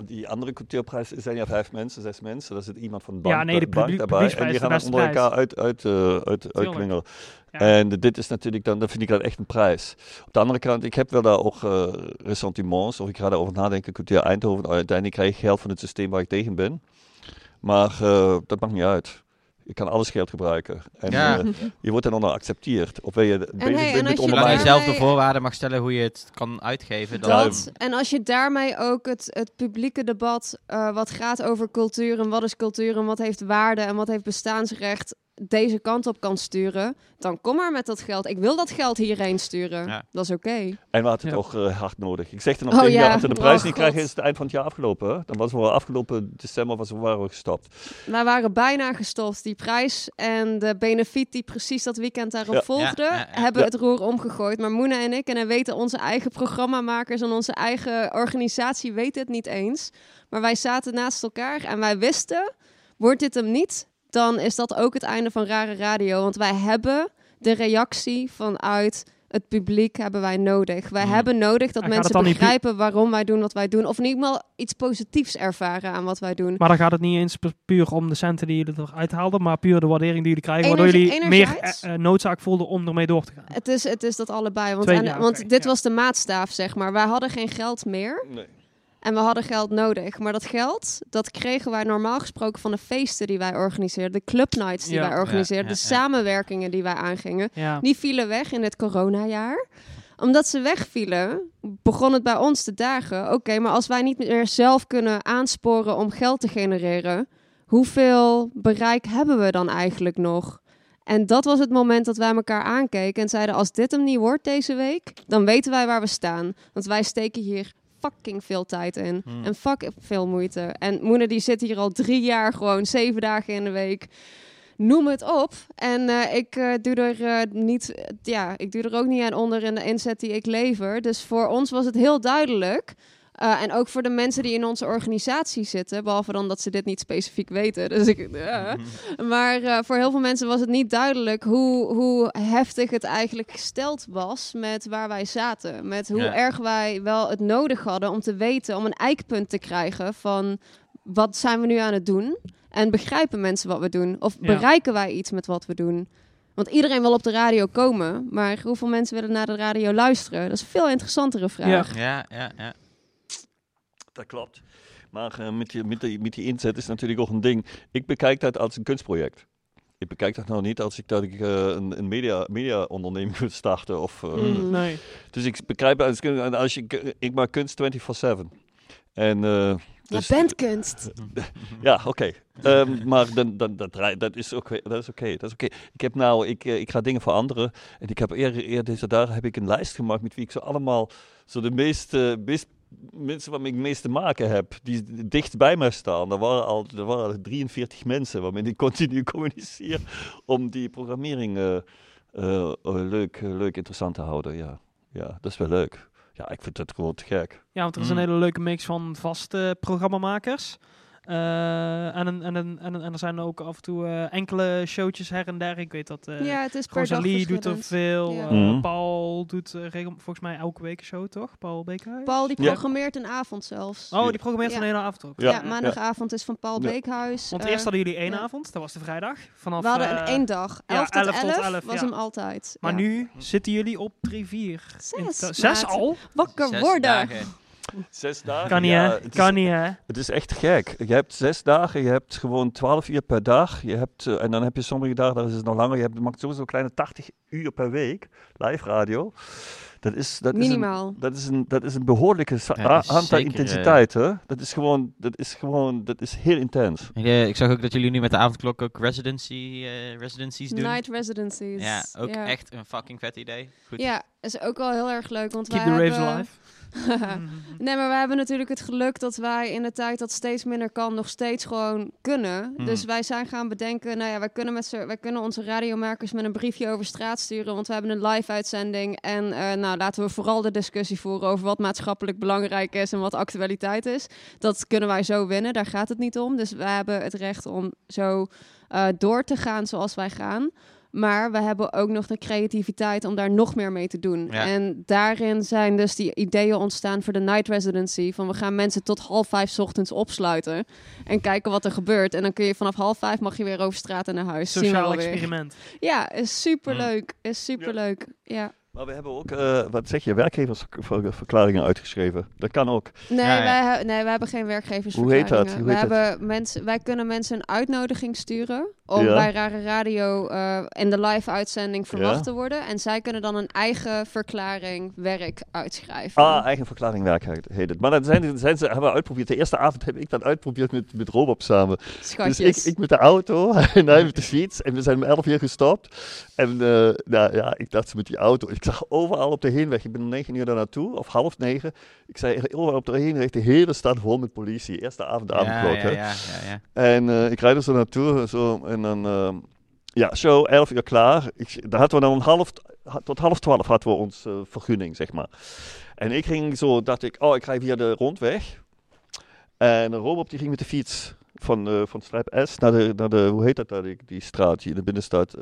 die, andere cultuurprijs zijn ja vijf mensen, zes mensen. Daar zit iemand van de bank, Ja, nee, de bank daarbij. En die gaan onder elkaar uit, uit, uh, uit, uitklingelen. Ja. En dit is natuurlijk dan, dan vind ik dat echt een prijs. Op de andere kant, ik heb wel daar ook uh, ressentiments, of ik ga daarover nadenken. Cultuur Eindhoven, uiteindelijk krijg ik geld van het systeem waar ik tegen ben. Maar uh, dat maakt niet uit. Je kan alles geld gebruiken. En Ja. uh, je wordt dan onder geaccepteerd. Of ben je bezig hey, en bent met als je Zolang je ondermijnen. zelf de voorwaarden mag stellen hoe je het kan uitgeven, dan... Dat, en als je daarmee ook het, het publieke debat, eh, wat gaat over cultuur en wat is cultuur en wat heeft waarde en wat heeft bestaansrecht, deze kant op kan sturen, dan kom maar met dat geld. Ik wil dat geld hierheen sturen. Ja. Dat is oké. En we hadden het toch eh, hard nodig. Ik zeg er nog Oh tegen je, ja. als we de prijs Oh, niet God. krijgen, is het eind van het jaar afgelopen. Dan was we afgelopen december was, waren we gestopt. Wij waren bijna gestopt. Die prijs en de benefiet die precies dat weekend daarop Ja. volgde, Ja, ja, ja. hebben Ja. het roer omgegooid. Maar Moena en ik, en dan weten onze eigen programmamakers en onze eigen organisatie weten het niet eens. Maar wij zaten naast elkaar en wij wisten, wordt dit hem niet, dan is dat ook het einde van Rare Radio. Want wij hebben de reactie vanuit het publiek hebben wij nodig. Wij Mm. hebben nodig dat En mensen dan niet begrijpen waarom wij doen wat wij doen. Of in ieder geval iets positiefs ervaren aan wat wij doen. Maar dan gaat het niet eens pu- puur om de centen die jullie eruit haalden, maar puur de waardering die jullie krijgen, waardoor jullie meer enerzijds. eh, eh, noodzaak voelden om ermee door te gaan. Het is, het is dat allebei. Want, Twee- en- ja, want dit ja. was de maatstaaf, zeg maar. Wij hadden geen geld meer Nee. En we hadden geld nodig. Maar dat geld, dat kregen wij normaal gesproken van de feesten die wij organiseerden. De clubnights die Ja. wij organiseerden. Ja, de ja, samenwerkingen die wij aangingen. Die vielen weg in het coronajaar. Omdat ze wegvielen, begon het bij ons te dagen. Oké, maar als wij niet meer zelf kunnen aansporen om geld te genereren, hoeveel bereik hebben we dan eigenlijk nog? En dat was het moment dat wij elkaar aankeken en zeiden: als dit hem niet wordt deze week, dan weten wij waar we staan. Want wij steken hier fucking veel tijd in Hmm. en fucking veel moeite. En Moene die zit hier al drie jaar gewoon zeven dagen in de week noem het op. En eh, ik eh, doe er eh, niet, ja, ik doe er ook niet aan onder in de inzet die ik lever. Dus voor ons was het heel duidelijk. Eh, en ook voor de mensen die in onze organisatie zitten, behalve dan dat ze dit niet specifiek weten. *laughs* Dus ik, ja. *laughs* Maar eh, voor heel veel mensen was het niet duidelijk hoe, hoe heftig het eigenlijk gesteld was met waar wij zaten. Met hoe Ja. erg wij wel het nodig hadden om te weten, om een eikpunt te krijgen van wat zijn we nu aan het doen? En begrijpen mensen wat we doen? Of Ja. bereiken wij iets met wat we doen? Want iedereen wil op de radio komen, maar hoeveel mensen willen naar de radio luisteren? Dat is een veel interessantere vraag. Ja, ja, ja. Dat klopt. Maar eh, met, die, met, die, met die inzet is natuurlijk ook een ding. Ik bekijk dat als een kunstproject. Ik bekijk dat nou niet als ik, dat ik eh, een, een media, media-onderneming wil *laughs* starten. Of, eh, Mm. Nee. Dus ik begrijp als, als je, ik maak kunst 24-7. En Je dus- bent kunst. *laughs* Ja, oké. Ehm, maar dan, dan, dat, is oké. Dat is oké. dat is oké. Ik heb nou, ik, ik ga dingen veranderen. En ik heb eerder, eerder deze dagen heb ik een lijst gemaakt met wie ik zo allemaal, zo de meeste, meest, mensen waarmee ik het meest te maken heb, die dicht bij mij staan. Er waren al, er waren al 43 mensen waarmee ik continu communiceer om die programmering eh, eh, eh, leuk, leuk, interessant te houden. Ja, ja, dat is wel leuk. Ja, ik vind het gewoon te gek. Ja, want er is Mm. een hele leuke mix van vaste programmamakers. Eh, en, en, en, en er zijn ook af en toe eh, enkele showtjes her en der. Ik weet dat eh ja, het is per dag Rosalie doet er veel. Ja. Mhm. Paul doet volgens mij elke week een show, toch? Paul Beekhuis? Paul die Ja. programmeert een avond zelfs. Oh, die programmeert Ja. een hele avond ook. ja, Ja, maandagavond is van Paul Ja. Beekhuis. Want eerst hadden jullie één ja. avond, dat was de vrijdag. Vanaf, we hadden een één dag. ja, 11 tot 11 tot 11, 11, was ja. hem altijd. Maar Ja. nu zitten jullie op 3, 4. Zes, Zes al? Wakker worden. Zes dagen. Kan niet, ja, hè? het is- Kan niet, hè? Het is echt gek. Je hebt zes dagen, je hebt gewoon 12 uur per dag. Je hebt, eh, en dan heb je sommige dagen, daar is het nog langer. Je hebt, maakt sowieso een kleine 80 uur per week live radio. Dat is, dat Minimaal. Is een, dat, is een, dat is een behoorlijke Ja, dat is aantal zeker, intensiteit. hè? Dat is gewoon, dat is gewoon, dat is heel intens. Eh, Ik zag ook dat jullie nu met de avondklok ook residency, eh, residencies doen. Night residencies. Ja, ook echt een fucking vet idee. Goed. Ja, is ook wel heel erg leuk. Want Keep wij the raves hebben... alive. *laughs* nee, maar wij hebben natuurlijk het geluk dat wij in de tijd dat steeds minder kan, nog steeds gewoon kunnen. Hmm. Dus wij zijn gaan bedenken, nou ja, wij kunnen, met wij kunnen onze radiomakers met een briefje over straat sturen, want we hebben een live uitzending. En eh, nou, laten we vooral de discussie voeren over wat maatschappelijk belangrijk is en wat actualiteit is. Dat kunnen wij zo winnen, daar gaat het niet om. Dus wij hebben het recht om zo eh, door te gaan zoals wij gaan. Maar we hebben ook nog de creativiteit om daar nog meer mee te doen. Ja. En daarin zijn dus die ideeën ontstaan voor de night residency. Van we gaan mensen tot half vijf 's ochtends opsluiten. En kijken wat er gebeurt. En dan kun je vanaf half vijf mag je weer over straat en naar huis. Zien we Sociaal weer. experiment. Ja, is superleuk. Is superleuk. Ja. Maar we hebben ook, eh, wat zeg je, werkgeversverklaringen uitgeschreven. Dat kan ook. Nee, Ja, ja. Wij, he- nee, wij hebben geen werkgeversverklaringen. Hoe heet dat? Hoe heet hebben mensen, wij kunnen mensen een uitnodiging sturen om Ja. bij Rare Radio eh, in de live uitzending verwacht Ja. te worden. En zij kunnen dan een eigen verklaring werk uitschrijven. Ah, eigen verklaring werk heet- het. Maar dat zijn, zijn ze, hebben we uitgeprobeerd. De eerste avond heb ik dat uitgeprobeerd met, met Rob samen. Schatjes. Dus ik, ik met de auto *laughs* en hij met de fiets. En we zijn om 11 uur gestopt. En eh, nou, ja, ik dacht met die auto. Ik zag overal op de heenweg. Ik ben om 9 uur daar naartoe, of half negen. Ik zei overal op de heenweg, de hele stad vol met politie. Eerste avond, avondklok. ja, ja, ja, ja. En eh, ik rijd er zo naartoe. Zo, en dan, eh, ja, zo 11 uur klaar. Ik, daar hadden we dan om half, tot half 12 hadden we ons eh, vergunning, zeg maar. En ik ging zo, dacht ik, oh, ik rij via de rondweg. En Rob die ging met de fiets van, eh van Strijp S naar de, naar de, hoe heet dat daar, die, die straat hier in de binnenstad?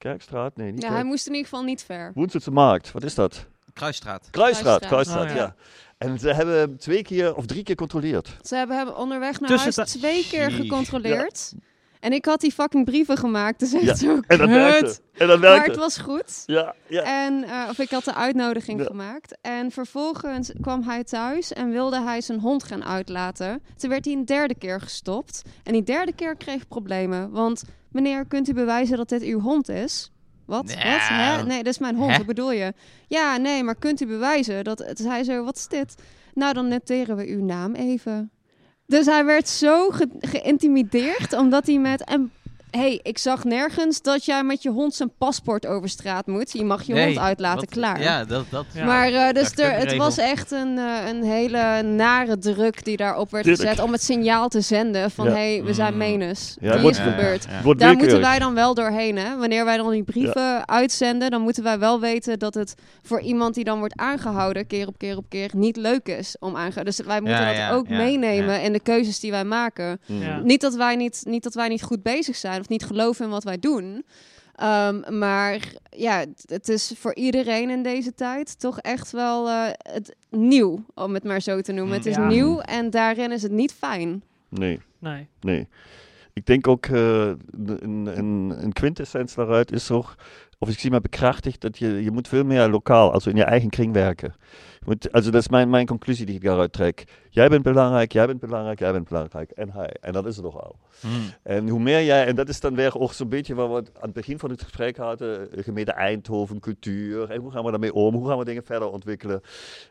Kerkstraat? Nee, niet ja, Kerk. hij moest in ieder geval niet ver. Woensdagse Markt, wat is dat? Kruisstraat. Kruisstraat, Kruisstraat. Kruisstraat, Oh, ja. En ze hebben hem twee keer of drie keer gecontroleerd. Ze hebben hem onderweg naar Tussen huis twee keer gecontroleerd. En ik had die fucking brieven gemaakt, dus echt Ja, zo En dat kut. werkte. En dat Maar werkte. het was goed. Ja, ja. En, eh, of ik had de uitnodiging Ja. gemaakt. En vervolgens kwam hij thuis en wilde hij zijn hond gaan uitlaten. Toen werd hij een derde keer gestopt. En die derde keer kreeg problemen. Want meneer, kunt u bewijzen dat dit uw hond is? Wat? Nou. Wat? Hè? Nee, dat is mijn hond. Hè? Wat bedoel je? Ja, nee, maar kunt u bewijzen dat... Het hij zo, wat is dit? Nou, dan noteren we uw naam even. Dus hij werd zo ge- geïntimideerd, omdat hij met... En, hey, ik zag nergens dat jij met je hond zijn paspoort over straat moet. Je mag je Nee, hond uitlaten, wat- klaar. Ja, dat... dat Ja. Maar eh, dus er, het was echt een, eh, een hele nare druk die daarop werd gezet om het signaal te zenden van Ja. hé, hey, we zijn Mm. menens. Ja, die wordt- is gebeurd. ja, ja. Wordt Daar moeten wij dan wel doorheen. Hè? Wanneer wij dan die brieven uitzenden, dan moeten wij wel weten dat het voor iemand die dan wordt aangehouden, keer op keer op keer, niet leuk is om aangehouden. Dus wij moeten Ja, dat ja, ook ja, meenemen ja. in de keuzes die wij maken. Mm. Ja. Niet, dat wij niet, niet dat wij niet goed bezig zijn of niet geloven in wat wij doen. Ehm, maar ja, het- is voor iedereen in deze tijd toch echt wel eh, het nieuw, om het maar zo te noemen. Het is Ja. nieuw en daarin is het niet fijn. Nee. Nee. Nee. Ik denk ook, eh, een, een, een quintessens daaruit is toch, of ik zie maar bekrachtigd, dat je, je moet veel meer lokaal, also in je eigen kring werken. Moet, also dat is mijn, mijn conclusie die ik daaruit trek. Jij bent belangrijk, jij bent belangrijk, jij bent belangrijk. En hij. En dat is het toch al. Hmm. En hoe meer jij, en dat is dan weer ook zo'n beetje waar we aan het begin van het gesprek hadden, eh, gemeente Eindhoven, cultuur, en hoe gaan we daarmee om, hoe gaan we dingen verder ontwikkelen.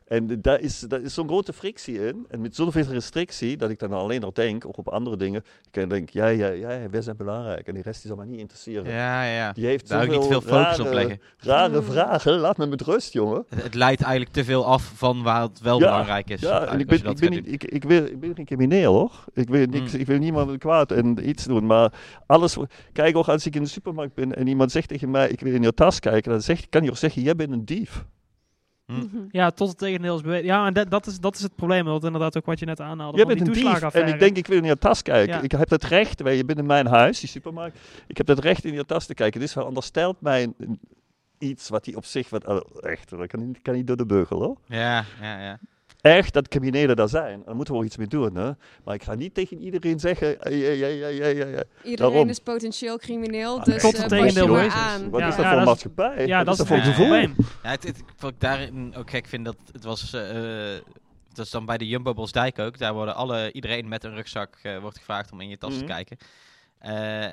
En daar is, daar is zo'n grote frictie in, en met zoveel restrictie, dat ik dan alleen nog denk, ook op andere dingen, ik kan denk, ja, ja, ja, wij zijn belangrijk, en die rest zal mij niet interesseren. Ja, ja. Die heeft Daar ook niet veel focus rare, op leggen. Rare vragen, laat me met rust, jongen. Het, leidt eigenlijk te veel af van waar het wel belangrijk is. Ja, en ben, ik, ben niet, ik, ik, wil, ik ben geen crimineel hoor. Ik wil, niks, Mm. ik wil niemand kwaad en iets doen. Maar alles. Kijk ook als ik in de supermarkt ben en iemand zegt tegen mij: Ik wil in je tas kijken. Dan zeg, kan je ook zeggen: Jij bent een dief. Hm. Mhm. Ja, tot het tegendeel is bewezen. Ja, en dat, dat, is, dat is het probleem. Dat inderdaad ook wat je net aanhaalde. Jij van bent een dief. En ik denk: Ik wil in je tas kijken. Ja. Ik heb het recht. wij- Je bent in mijn huis, die supermarkt. Ik heb het recht in je tas te kijken. Dus onderstelt mij een- een- iets wat hij op zich. Wat, oh, echt, dat kan, niet- kan niet door de beugel hoor. Ja, ja, ja. Echt dat criminelen daar zijn. Daar moeten we ook iets mee doen. Hè? Maar ik ga niet tegen iedereen zeggen: ja, ja, ja, ja, ja, ja. Iedereen Daarom. is potentieel crimineel, Ah, dus Tot eh, je maar aan. Wat Ja, is dat ja, voor dat is- maatschappij? Ja, Wat dat is voor Ja, gevoel? probleem. Ja, het, het- wat ik daarin ook gek vind, dat het was... eh, eh, dat is dan bij de Jumbo Bosdijk ook. Daar worden alle, iedereen met een rugzak eh, wordt gevraagd om in je tas Mhm. te kijken. Eh,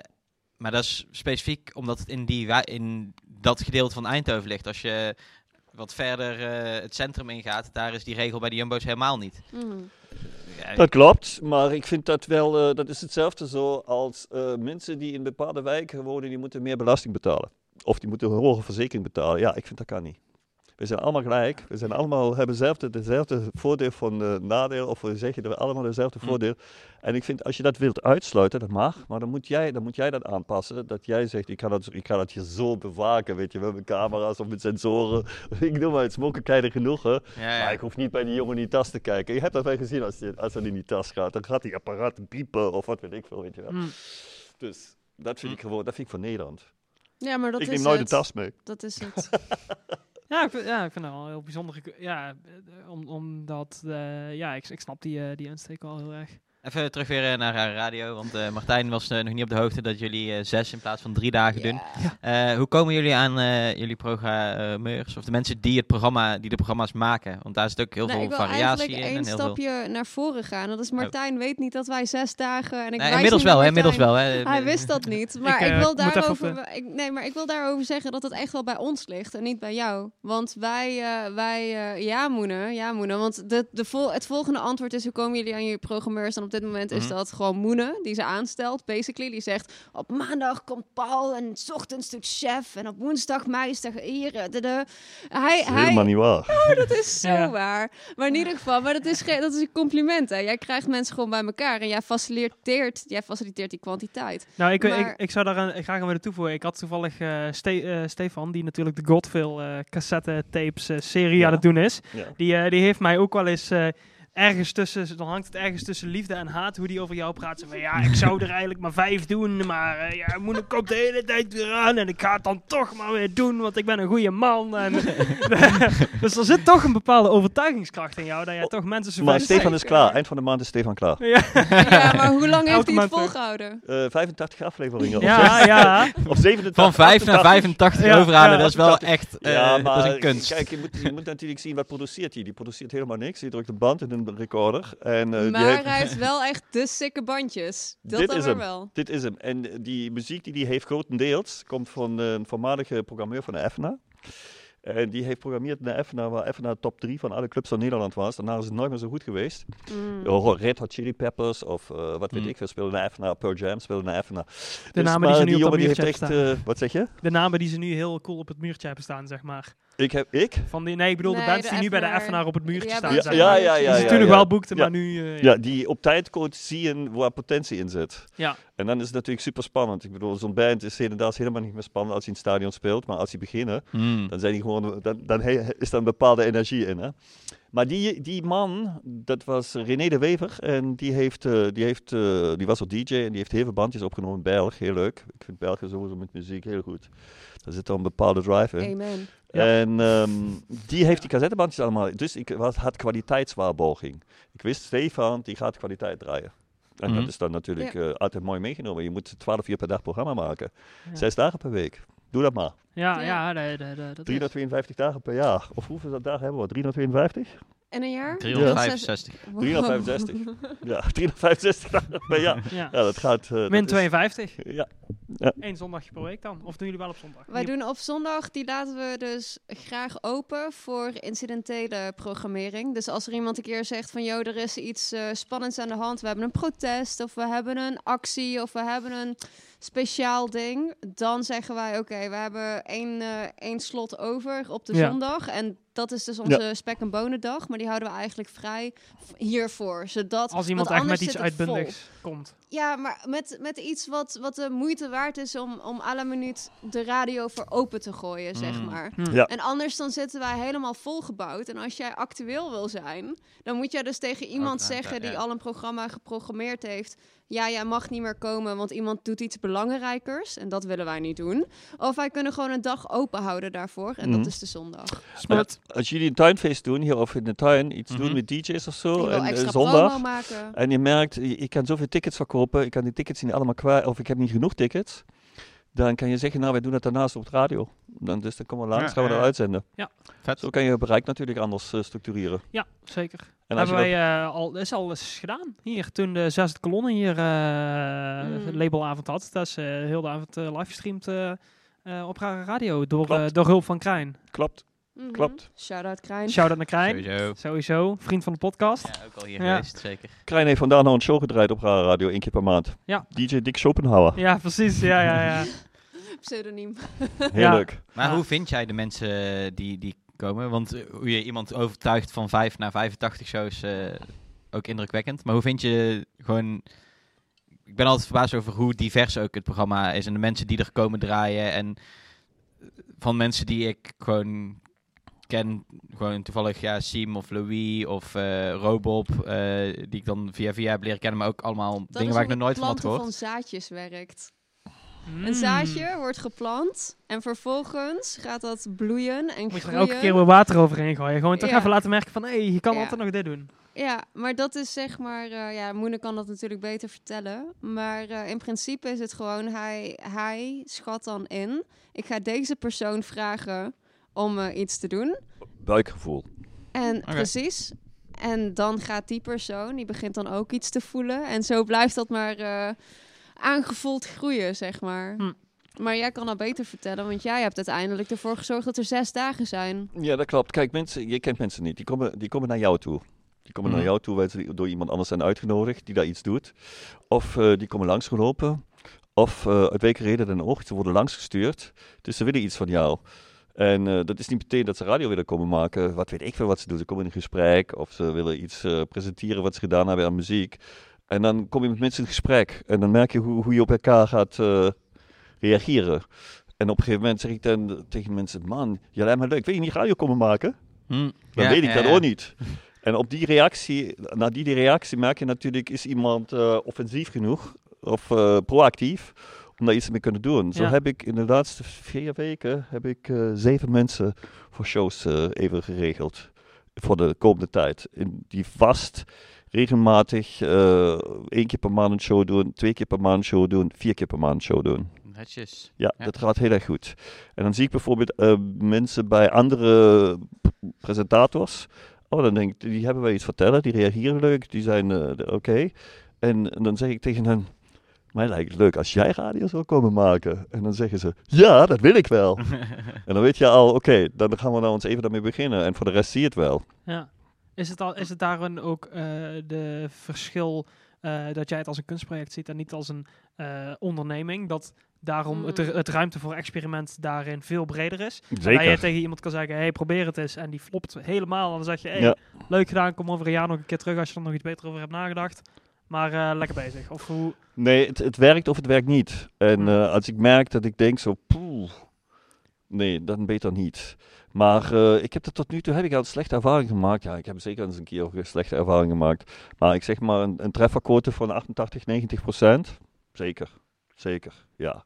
maar dat is specifiek omdat het in, die, in dat gedeelte van Eindhoven ligt. Als je wat verder eh, het centrum ingaat, daar is die regel bij de Jumbo's helemaal niet. Mhm. Ja, Dat klopt, maar ik vind dat wel, eh, dat is hetzelfde zo als eh, mensen die in bepaalde wijken wonen, die moeten meer belasting betalen. Of die moeten een hoge verzekering betalen. Ja, ik vind dat kan niet. We zijn allemaal gelijk. We zijn allemaal, hebben dezelfde, dezelfde voordeel van eh, nadeel. Of we zeggen er allemaal dezelfde Hm. voordeel. En ik vind, als je dat wilt uitsluiten, dat mag. Maar dan moet jij, dan moet jij dat aanpassen. Dat jij zegt, ik ga dat, ik ga dat je zo bewaken, weet je wel. Met camera's of met sensoren. *laughs* ik noem maar het smokenkijder genoeg, hè. ja, Maar ik hoef niet bij die jongen in die tas te kijken. Je hebt dat wel gezien als, die, als hij in die tas gaat. Dan gaat die apparaat piepen of wat weet ik veel, weet je wel. Hm. Dus dat vind ik gewoon, dat vind ik voor Nederland. Ja, maar dat ik is neem nooit het. een tas mee. Dat is het. *laughs* Ja, ik vind, ja, ik vind dat wel heel bijzonder. Ja, eh, om, omdat, eh, ja, ik, ik snap die, eh, die insteek wel heel erg. Even terug weer eh, naar haar radio, want eh, Martijn was eh, nog niet op de hoogte dat jullie eh, zes in plaats van drie dagen doen. Eh, hoe komen jullie aan eh, jullie programmeurs, of de mensen die, het programma, die de programma's maken? Want daar zit ook heel Nou, ik veel wil variatie in. één En heel veel... stapje naar voren gaan. Dat is Martijn weet niet dat wij zes dagen... En ik Nee, inmiddels wel, hè, inmiddels wel. Hè. Hij wist dat niet. *laughs* Maar ik, eh, wil daarover, ik, nee, maar ik wil daarover zeggen dat het echt wel bij ons ligt en niet bij jou. Want wij, eh, wij eh, ja, Moene, ja, Moene. Want de, de vol, het volgende antwoord is: hoe komen jullie aan je programmeurs? En op dit moment is Mhm. dat gewoon Moene, die ze aanstelt, basically. Die zegt: op maandag komt Paul en 's ochtends doet chef en op woensdag meester hier. eh, de, de. Hij, Dat is hij, helemaal niet waar. *laughs* Oh, dat is zo Ja. waar. Maar in ieder geval, maar dat is, geen, dat is een compliment. Hè. Jij krijgt mensen gewoon bij elkaar en jij faciliteert, jij faciliteert die kwantiteit. Nou, ik, Maar- ik, ik zou daar een, graag aan willen toevoegen. Ik had toevallig eh, Ste- eh, Stefan, die natuurlijk de Godville eh cassette tapes serie Ja. aan het doen is. Ja. Die, die heeft mij ook wel eens eh, ergens tussen, dan hangt het ergens tussen liefde en haat, hoe die over jou praat. Zo van, ja, ik zou er eigenlijk maar vijf doen, maar eh, ja, Moene komt de hele tijd weer aan en ik ga het dan toch maar weer doen, want ik ben een goede man. En, *laughs* *laughs* dus er zit toch een bepaalde overtuigingskracht in jou, dat jij toch mensen zo Maar Stefan is klaar. Eind van de maand is Stefan klaar. Ja, Ja, maar hoe lang *laughs* heeft hij het volgehouden? Eh 85 afleveringen. Of, ja, ja. of 87. Van 5 naar 88. 85 Ja, overhalen, ja, dat is wel 88. echt eh, ja, maar dat is een kunst. kijk, je moet, je moet natuurlijk zien wat produceert hij. Die produceert helemaal niks. Die drukt een band in een recorder. En, eh, die maar heeft- hij heeft *laughs* wel echt de sikke bandjes. Dat Dit dan is hem. wel. Dit is hem. En eh, die muziek die hij heeft grotendeels komt van eh, een voormalige programmeur van de EFNA. En die heeft programmeerd in de EFNA, waar EFNA top 3 van alle clubs van Nederland was. Daarna is het nooit meer zo goed geweest. Mm. Oh, Red Hot Chili Peppers of eh, wat weet Mm. ik veel, speelde naar EFNA. Pearl Jam speelde naar EFNA. De namen die ze nu op die heeft muurtje eh, wat zeg je? De namen die ze nu heel cool op het muurtje hebben staan, zeg maar. Ik heb... Ik? Van die, nee, ik bedoel Nee, de bands die nu bij de Effenaar- Effenaar op het muurtje staan. ja, ja, ja, die ja. wel boekten, Ja. maar nu... eh, Ja, die op tijd zien waar potentie in zit. Ja. En dan is het natuurlijk super spannend. Ik bedoel, zo'n band is inderdaad helemaal niet meer spannend als hij in het stadion speelt. Maar als hij beginnen, Hmm. dan, zijn die gewoon, dan, dan he- is daar een bepaalde energie in. Hè? Maar die, die man, dat was René de Wever. En die, heeft, eh, die, heeft, eh, die was ook DJ en die heeft heel veel bandjes opgenomen in Belg. Heel leuk. Ik vind België sowieso met muziek heel goed. Daar zit dan een bepaalde drive in. Amen. Ja. En ehm, die heeft die cassettebandjes allemaal. Dus ik was, had kwaliteitswaarborging. Ik wist, Stefan, die gaat kwaliteit draaien. En Mhm. dat is dan natuurlijk eh, altijd mooi meegenomen. Je moet 12 uur per dag programma maken. Ja. Zes dagen per week. Doe dat maar. Ja, Ja. ja, nee, nee, nee, dat is... 352 dagen per jaar. Of hoeveel dagen hebben we? 352? En een jaar? 365. Wow. 365. Ja, 365 dagen per jaar. Ja. Ja, dat gaat... eh, dat Min is- 52. Ja, Eén zondagje per week dan. Of doen jullie wel op zondag? Wij doen op zondag, die laten we dus graag open voor incidentele programmering. Dus als er iemand een keer zegt van, joh, er is iets eh, spannends aan de hand. We hebben een protest of we hebben een actie of we hebben een speciaal ding. Dan zeggen wij, oké, we hebben één, eh, één slot over op de Ja. zondag. En dat is dus onze spek- en bonendag. Maar die houden we eigenlijk vrij hiervoor. Zodat, Als iemand echt met anders iets vol. uitbundigs komt. Ja, maar met, met iets wat, wat de moeite waard is om, om à la minuut de radio voor open te gooien, zeg Mm. maar. Hm. Ja. En anders dan zitten wij helemaal volgebouwd. En als jij actueel wil zijn, dan moet jij dus tegen iemand ja, zeggen ja, die ja. al een programma geprogrammeerd heeft. Ja, jij mag niet meer komen, want iemand doet iets belangrijkers. En dat willen wij niet doen. Of wij kunnen gewoon een dag open houden daarvoor. En dat is de zondag. Smart. Als jullie een tuinfeest doen, hier of in de tuin, iets Mhm. doen met DJ's of zo, en eh, extra zondag, promo maken. en je merkt, ik kan zoveel tickets verkopen, ik kan die tickets niet allemaal kwijt, of ik heb niet genoeg tickets, dan kan je zeggen, nou, wij doen het daarnaast op de radio. Dan, dus dan komen we langs, Ja, gaan we ja, dat ja. uitzenden. Vet. Zo kan je bereik natuurlijk anders eh, structureren. Ja, zeker. En hebben wij eh, al, dat is al eens gedaan. Hier, toen de zesde kolonne hier eh Mm. labelavond had. Dat is heel de avond livestreamd eh, eh, op Radio door, door hulp van Krijn. Klopt. Mhm. klopt. Shout-out Krijn. Shout-out naar Krijn. Sowieso. Sowieso, vriend van de podcast. Ja, ook al hier Ja. geweest, zeker. Krijn heeft vandaag nog een show gedraaid op Radio, één keer per maand. Ja. DJ Dick Schopenhauer. Ja, precies. Ja, ja, ja. *laughs* Pseudoniem. Heel Ja. leuk. Maar Ja. hoe vind jij de mensen eh, die, die komen? Want eh, hoe je iemand overtuigt van 5 naar 85 shows, eh, ook indrukwekkend. Maar hoe vind je gewoon... Ik ben altijd verbaasd over hoe divers ook het programma is. En de mensen die er komen draaien. En van mensen die ik gewoon ken, gewoon toevallig ja, Siem of Louis of eh Robob, eh, die ik dan via via heb leren kennen, maar ook allemaal Dat dingen waar ik nog nooit van had gehoord. van zaadjes werkt. Mm. Een zaadje wordt geplant en vervolgens gaat dat bloeien en Moet je er groeien. elke keer weer water overheen gooien. Gewoon toch Ja. even laten merken van, hé, hey, je kan Ja. altijd nog dit doen. Ja, maar dat is zeg maar... eh, ja, Moene kan dat natuurlijk beter vertellen. Maar eh, in principe is het gewoon... Hij, hij schat dan in... Ik ga deze persoon vragen om eh, iets te doen. Buikgevoel. En precies. En dan gaat die persoon, die begint dan ook iets te voelen. En zo blijft dat maar eh, aangevoeld groeien, zeg maar. Hm. Maar jij kan dat beter vertellen, want jij hebt uiteindelijk ervoor gezorgd dat er zes dagen zijn. Ja, dat klopt. Kijk, mensen, je kent mensen niet. Die komen, die komen naar jou toe. Die komen naar jou toe, waar ze door iemand anders zijn uitgenodigd die daar iets doet. Of eh, die komen langsgelopen. Of eh uit welke reden dan ook. Ze worden langsgestuurd. Dus ze willen iets van jou. En eh, dat is niet meteen dat ze radio willen komen maken. Wat weet ik veel wat ze doen. Ze komen in een gesprek. Of ze willen iets eh, presenteren wat ze gedaan hebben aan muziek. En dan kom je met mensen in gesprek. En dan merk je hoe, hoe je op elkaar gaat eh, reageren. En op een gegeven moment zeg ik dan tegen mensen: Man, jij lijkt me leuk. Wil je niet radio komen maken? Hm. Dan Ja, weet ik ja, dat ja. ook niet. En op die reactie, na die reactie merk je natuurlijk, is iemand offensief genoeg of proactief om daar iets mee kunnen doen. Zo Ja. heb ik in de laatste vier weken heb ik, eh, zeven mensen voor shows eh, even geregeld voor de komende tijd. In die vast, regelmatig, eh één keer per maand een show doen, twee keer per maand een show doen, vier keer per maand een show doen. Netjes. Ja, Ja. dat gaat heel erg goed. En dan zie ik bijvoorbeeld mensen bij andere presentators. Oh, dan denk ik, die hebben wij iets vertellen, die reageren leuk, die zijn oké. En, en dan zeg ik tegen hen, mij lijkt het leuk als jij radio zou komen maken. En dan zeggen ze, ja, dat wil ik wel. *laughs* en dan weet je al, oké, dan gaan we nou ons even daarmee beginnen. En voor de rest zie je het wel. Ja. Is het, al, is het daarin ook eh, de verschil eh, dat jij het als een kunstproject ziet en niet als een eh, onderneming? Dat daarom het, Mm. het ruimte voor experiment daarin veel breder is? Dat je Zeker. tegen iemand kan zeggen, hey, probeer het eens. En die flopt helemaal. En dan zeg je, hey, Ja. leuk gedaan, kom over een jaar nog een keer terug als je er nog iets beter over hebt nagedacht. Maar eh, lekker bezig. Of hoe... Nee, het, het werkt of het werkt niet. En Hmm. eh, als ik merk dat ik denk zo, poeh, nee, dan beter niet. Maar eh, ik heb er tot nu toe heb ik al slechte ervaring gemaakt. Ja, ik heb zeker eens een keer ook een slechte ervaring gemaakt. Maar ik zeg maar een, een trefferquote van 88, 90 procent. Zeker, zeker, ja.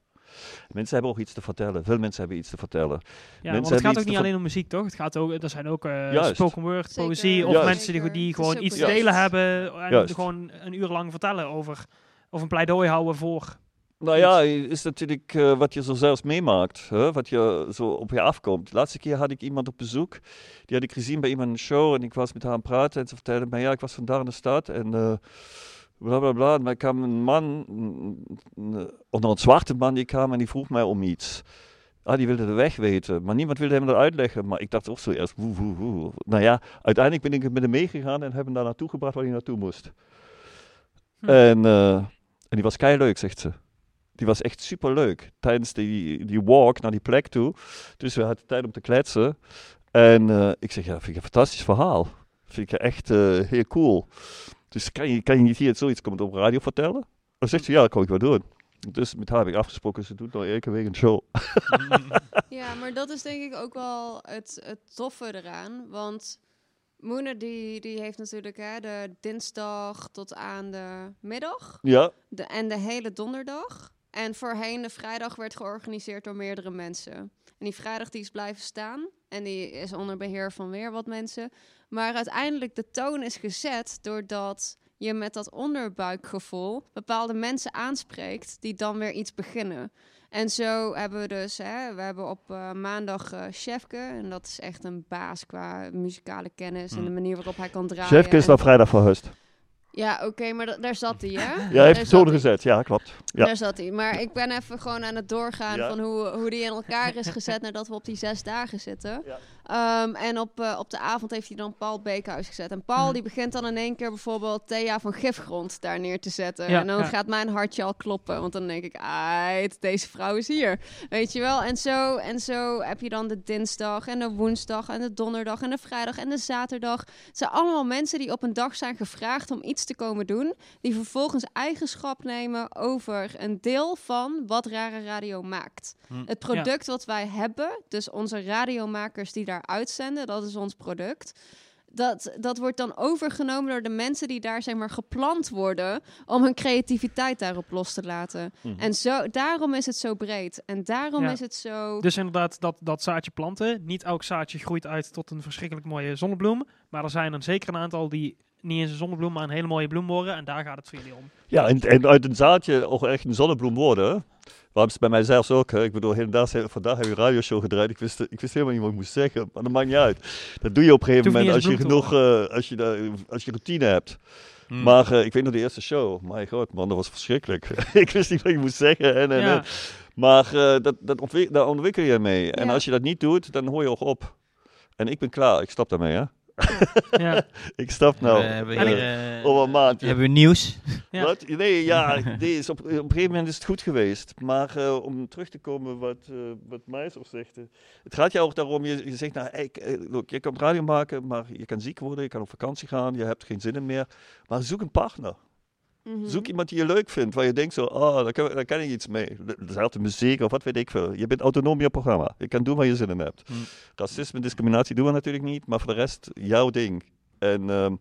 Mensen hebben ook iets te vertellen. Veel mensen hebben iets te vertellen. Ja, want het gaat ook niet alleen om muziek, toch? Het gaat ook, er zijn ook eh, spoken word, Zeker. poëzie, of Juist. mensen die, die gewoon iets te delen hebben en Juist. gewoon een uur lang vertellen over, of een pleidooi houden voor. Nou ja, is natuurlijk eh, wat je zo zelfs meemaakt, hè? wat je zo op je afkomt. De laatste keer had ik iemand op bezoek, die had ik gezien bij iemand in een show en ik was met haar aan het praten en ze vertelde mij, ja, ik was vandaag in de stad en eh bla bla bla. En er kwam een man, of een zwarte man die kwam en die vroeg mij om iets. Ah, die wilde de weg weten, maar niemand wilde hem dat uitleggen. Maar ik dacht ook zo eerst, woe, woe, woe. Nou ja, uiteindelijk ben ik met hem meegegaan en heb hem daar naartoe gebracht waar hij naartoe moest. Hm. En, eh, en die was kei leuk, zegt ze. Die was echt super leuk. Tijdens die, die walk naar die plek toe. Dus we hadden tijd om te kletsen. En eh, ik zeg, ja, vind ik een fantastisch verhaal. Vind ik echt eh, heel cool. Dus kan je, kan je niet hier zoiets komen op radio vertellen? Dan zegt ze, ja, dat kan ik wel doen. Dus met haar heb ik afgesproken, ze doet nou elke week een show. *laughs* Ja, maar dat is denk ik ook wel het, het toffe eraan. Want Moene die, die heeft natuurlijk hè, de dinsdag tot aan de middag. Ja, De, en de hele donderdag. En voorheen de vrijdag werd georganiseerd door meerdere mensen. En die vrijdag die is blijven staan. En die is onder beheer van weer wat mensen. Maar uiteindelijk de toon is gezet doordat je met dat onderbuikgevoel bepaalde mensen aanspreekt die dan weer iets beginnen. En zo hebben we dus, hè, we hebben op eh, maandag eh Chefke. En dat is echt een baas qua muzikale kennis en de Hmm. manier waarop hij kan draaien. Chefke is dan vrijdag verhuisd. Ja, oké, maar da- daar zat hij, hè? Ja, hij Daar heeft het zo gezet. Ja, klopt. Ja. Daar zat hij. Maar ik ben even gewoon aan het doorgaan Ja. van hoe, hoe die in elkaar is *laughs* gezet nadat we op die zes dagen zitten. Ja. Ehm, en op, eh, op de avond heeft hij dan Paul Beekhuis gezet. En Paul Mhm. die begint dan in één keer bijvoorbeeld Thea van Gifgrond daar neer te zetten. Ja, en dan ja. gaat mijn hartje al kloppen. Want dan denk ik, deze vrouw is hier. Weet je wel? En zo, en zo heb je dan de dinsdag en de woensdag en de donderdag en de vrijdag en de zaterdag. Het zijn allemaal mensen die op een dag zijn gevraagd om iets te komen doen. Die vervolgens eigenschap nemen over een deel van wat Rare Radio maakt. Hm. Het product wat wij hebben, dus onze radiomakers die daar uitzenden, dat is ons product. Dat, dat wordt dan overgenomen door de mensen die daar zeg maar geplant worden om hun creativiteit daarop los te laten. Mhm. En zo, daarom is het zo breed. En daarom Ja. is het zo. Dus inderdaad, dat, dat zaadje planten. Niet elk zaadje groeit uit tot een verschrikkelijk mooie zonnebloem. Maar er zijn er zeker een aantal die niet eens een zonnebloem, maar een hele mooie bloem worden. En daar gaat het voor jullie om. Ja, en, en uit een zaadje ook echt een zonnebloem worden. Waarom is bij mij zelfs ook. Hè? Ik bedoel, vandaag, vandaag heb je een radioshow gedraaid. Ik wist, ik wist helemaal niet wat ik moest zeggen. Maar dat maakt niet uit. Dat doe je op een gegeven moment als je genoeg, eh, als je, daar- als je routine hebt. Hmm. Maar eh, ik weet nog de eerste show. My god, man, dat was verschrikkelijk. *laughs* ik wist niet wat je moest zeggen. En, en, Ja. en. Maar eh, dat, dat ontwik- daar ontwikkel je mee. En als je dat niet doet, dan hoor je ook op. En ik ben klaar. Ik stop daarmee, hè. Ja. *laughs* Ik stop nou. we hebben eh, hier, eh, over een maand. hebben we nieuws. Ja. Wat? Nee, ja, *laughs* nee, is op, op een gegeven moment is het goed geweest. Maar eh, om terug te komen wat, wat Meijs zegt. het gaat jou ook daarom, je, je zegt, nou, hey, k- look, je kan radio maken, maar je kan ziek worden, je kan op vakantie gaan, je hebt geen zin in meer. Maar zoek een partner. Mhm. Zoek iemand die je leuk vindt, waar je denkt zo, oh, daar kan, daar kan ik iets mee. Dezelfde muziek of wat weet ik veel. Je bent autonoom in je programma. Je kan doen waar je zin in hebt. Hmm. Racisme, discriminatie doen we natuurlijk niet, maar voor de rest, jouw ding. En ehm,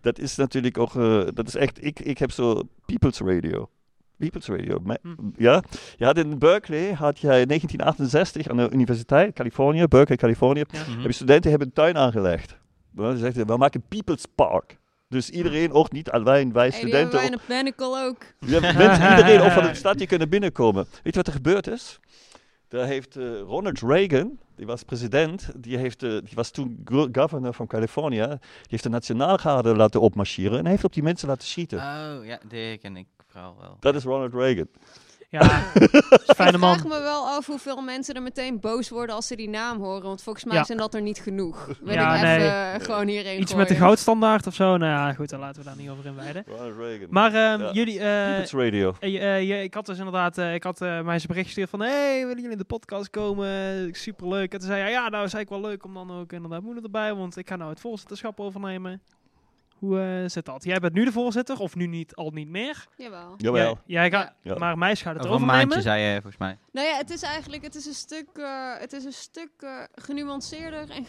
dat is natuurlijk ook, eh, dat is echt, ik, ik heb zo People's Radio. People's Radio. Hmm. Ja, je had in Berkeley, had jij in 1968 aan de Universiteit Californië, Berkeley, Californië, Ja. Mhm. heb je studenten hebben een tuin aangelegd. Dan zegt hij, we maken People's Park. Dus iedereen, ook niet alleen wij Hey, die hebben studenten, wij in ook. *laughs* ja, mensen, *laughs* iedereen ook van de stad die kunnen binnenkomen. Weet je wat er gebeurd is? Daar heeft eh, Ronald Reagan, die was president, die, heeft, eh, die was toen go- governor van Californië, die heeft de nationaalgarde laten opmarcheren en heeft op die mensen laten schieten. Oh, ja, die ken ik vooral wel. Dat is Ronald Reagan. Ja, *laughs* fijne ik man. vraag me wel af hoeveel mensen er meteen boos worden als ze die naam horen. Want volgens mij Ja. zijn dat er niet genoeg. Wil Ja, ik nee. even eh, gewoon hierheen Iets met de goudstandaard of zo. Nou ja, goed, daar laten we daar niet over inwijden. Maar ehm, Ja. jullie... eh, People's Radio. eh, je- ik had dus inderdaad, eh, ik had mij eens een bericht gestuurd van, hey, willen jullie in de podcast komen? Superleuk. En toen zei hij, ja, nou is eigenlijk wel leuk om dan ook inderdaad moeder erbij, want ik ga nou het voorzitterschap overnemen. Hoe eh, zit dat? Jij bent nu de voorzitter, of nu niet, al niet meer? Jawel. Jawel. Jij, jij gaat, Ja. Maar Meis gaat het Over een overnemen. maandje, zei je volgens mij. Nou ja, het is eigenlijk het is een stuk, eh, het is een stuk eh, genuanceerder en,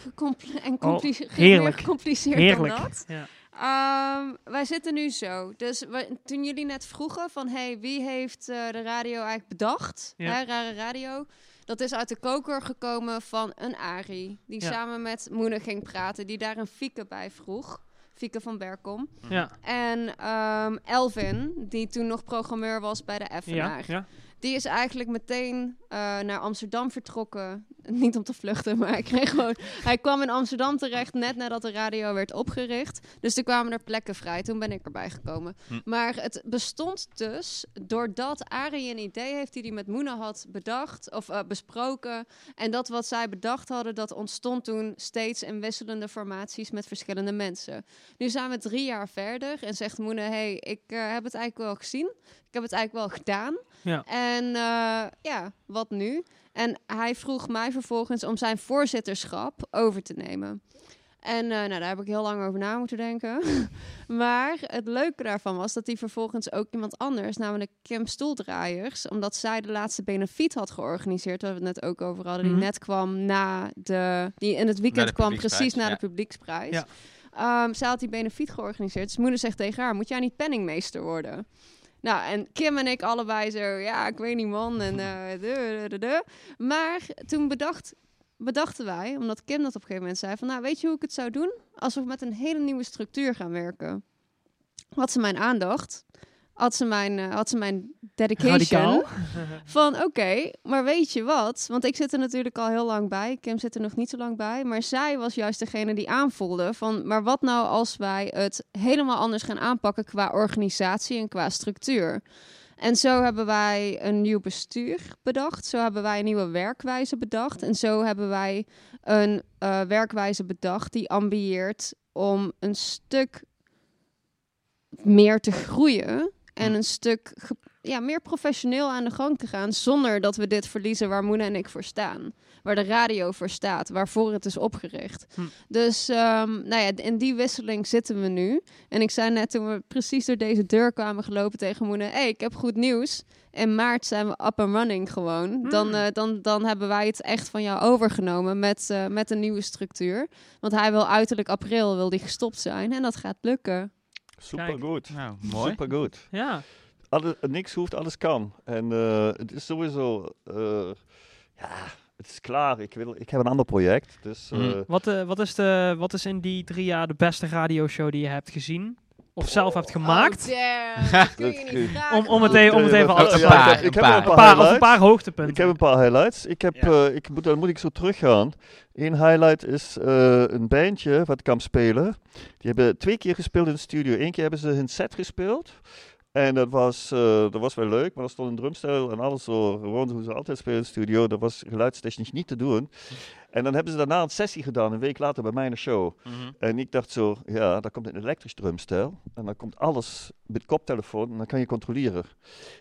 en Oh, *laughs* heerlijk. gecompliceerd Heerlijk. dan dat. Ja. Ehm, wij zitten nu zo. Dus we- toen jullie net vroegen van hey, wie heeft eh, de radio eigenlijk bedacht? Ja. Hè, Rare Radio. Dat is uit de koker gekomen van een Ari. Die Ja. samen met Moene ging praten. Die daar een Fieke bij vroeg. Fieke van Berkom. Ja. En ehm, Elvin, die toen nog programmeur was bij de. FNR. Ja. Die is eigenlijk meteen eh, naar Amsterdam vertrokken. Niet om te vluchten, maar hij, kreeg gewoon, hij kwam in Amsterdam terecht net nadat de radio werd opgericht. Dus toen kwamen er plekken vrij. Toen ben ik erbij gekomen. Hm. Maar het bestond dus doordat Arie een idee heeft die hij met Moena had bedacht of eh, besproken. En dat wat zij bedacht hadden, dat ontstond toen steeds in wisselende formaties met verschillende mensen. Nu zijn we drie jaar verder en zegt Moena, hey, ik eh, heb het eigenlijk wel gezien. Ik heb het eigenlijk wel gedaan. Ja. En eh, ja, wat nu? En hij vroeg mij vervolgens om zijn voorzitterschap over te nemen. En eh, nou, daar heb ik heel lang over na moeten denken. *laughs* maar het leuke daarvan was dat hij vervolgens ook iemand anders, namelijk Kim Stoeldraaiers, omdat zij de laatste benefiet had georganiseerd, waar we het net ook over hadden, Mhm. die net kwam na de, die in het weekend kwam precies na ja. de publieksprijs. Ja. Ehm, zij had die benefiet georganiseerd. Dus moeder zegt tegen haar, moet jij niet penningmeester worden? Nou, en Kim en ik allebei zo, ja, ik weet niet man. En, *laughs* eh, de, de, de, de. Maar toen bedacht, bedachten wij, omdat Kim dat op een gegeven moment zei, van nou, weet je hoe ik het zou doen? Als we met een hele nieuwe structuur gaan werken. Had ze mijn aandacht, had ze mijn, eh, had ze mijn dedication. Radicaal. *laughs* Van oké, maar weet je wat? Want ik zit er natuurlijk al heel lang bij. Kim zit er nog niet zo lang bij. Maar zij was juist degene die aanvoelde van... maar wat nou als wij het helemaal anders gaan aanpakken... qua organisatie en qua structuur? En zo hebben wij een nieuw bestuur bedacht. Zo hebben wij een nieuwe werkwijze bedacht. En zo hebben wij een eh, werkwijze bedacht... die ambieert om een stuk meer te groeien... en een stuk ja, meer professioneel aan de gang te gaan. Zonder dat we dit verliezen waar Moena en ik voor staan. Waar de radio voor staat. Waarvoor het is opgericht. Hm. Dus um, nou ja, in die wisseling zitten we nu. En ik zei net toen we precies door deze deur kwamen gelopen tegen Moena. Hé, hey, ik heb goed nieuws. In maart zijn we up and running gewoon. Dan, Hmm. uh, dan, dan hebben wij het echt van jou overgenomen met, uh, met een nieuwe structuur. Want hij wil uiterlijk april wil die gestopt zijn. En dat gaat lukken. Super goed. Nou, mooi. Super goed. Ja. Alle, niks hoeft, alles kan. En uh, het is sowieso, uh, ja, het is klaar. Ik, wil, ik heb een ander project. Dus Mhm. eh, Wat, eh, wat, is de, wat is in die drie jaar de beste radioshow die je hebt gezien? Of zelf hebt gemaakt? Oh, *laughs* kun je niet Om- het even- om het even Ja, af te ik heb- Een paar. een, paar, of een paar hoogtepunten. Ik heb een paar highlights. Ik heb, Ja. eh, ik moet, dan moet ik zo teruggaan. Eén highlight is eh, een bandje wat kwam spelen. Die hebben twee keer gespeeld in de studio. Eén keer hebben ze hun set gespeeld. En dat was, eh, dat was wel leuk, maar er stond een drumstel en alles zo gewoon hoe ze altijd spelen in de studio. Dat was geluidstechnisch niet te doen. En dan hebben ze daarna een sessie gedaan, een week later bij mij in de show. En ik dacht zo, ja, daar komt een elektrisch drumstel. En dan komt alles met koptelefoon en dan kan je controleren.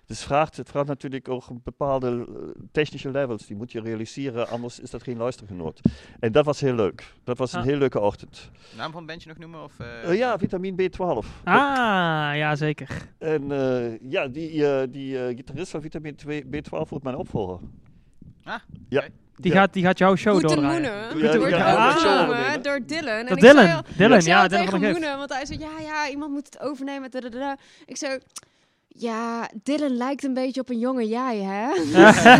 Dus het vraagt, het vraagt natuurlijk ook bepaalde eh, technische levels. Die moet je realiseren, anders is dat geen luistergenoot. En dat was heel leuk. Dat was een Ah. heel leuke ochtend. Naam van het bandje nog noemen? Of, eh? Eh, ja, vitamine B12. Ah, ja zeker. En eh, ja, die, eh, die eh, gitarist van vitamine 2 B12 wordt mijn opvolger. Ah, Ja. Die, Ja. gaat, die gaat jouw show Goede doordraaien. Moenen. Wordt. Ah. overgenomen Ja. door Dylan. En Dat ik zei Dylan, al- Dylan, ik zei ja, al Dylan tegen van de Gift. Moenen, want hij zei, ja, ja, iemand moet het overnemen. dadadada. Ik zei, ja, Dylan lijkt een beetje op een jonge jij, hè?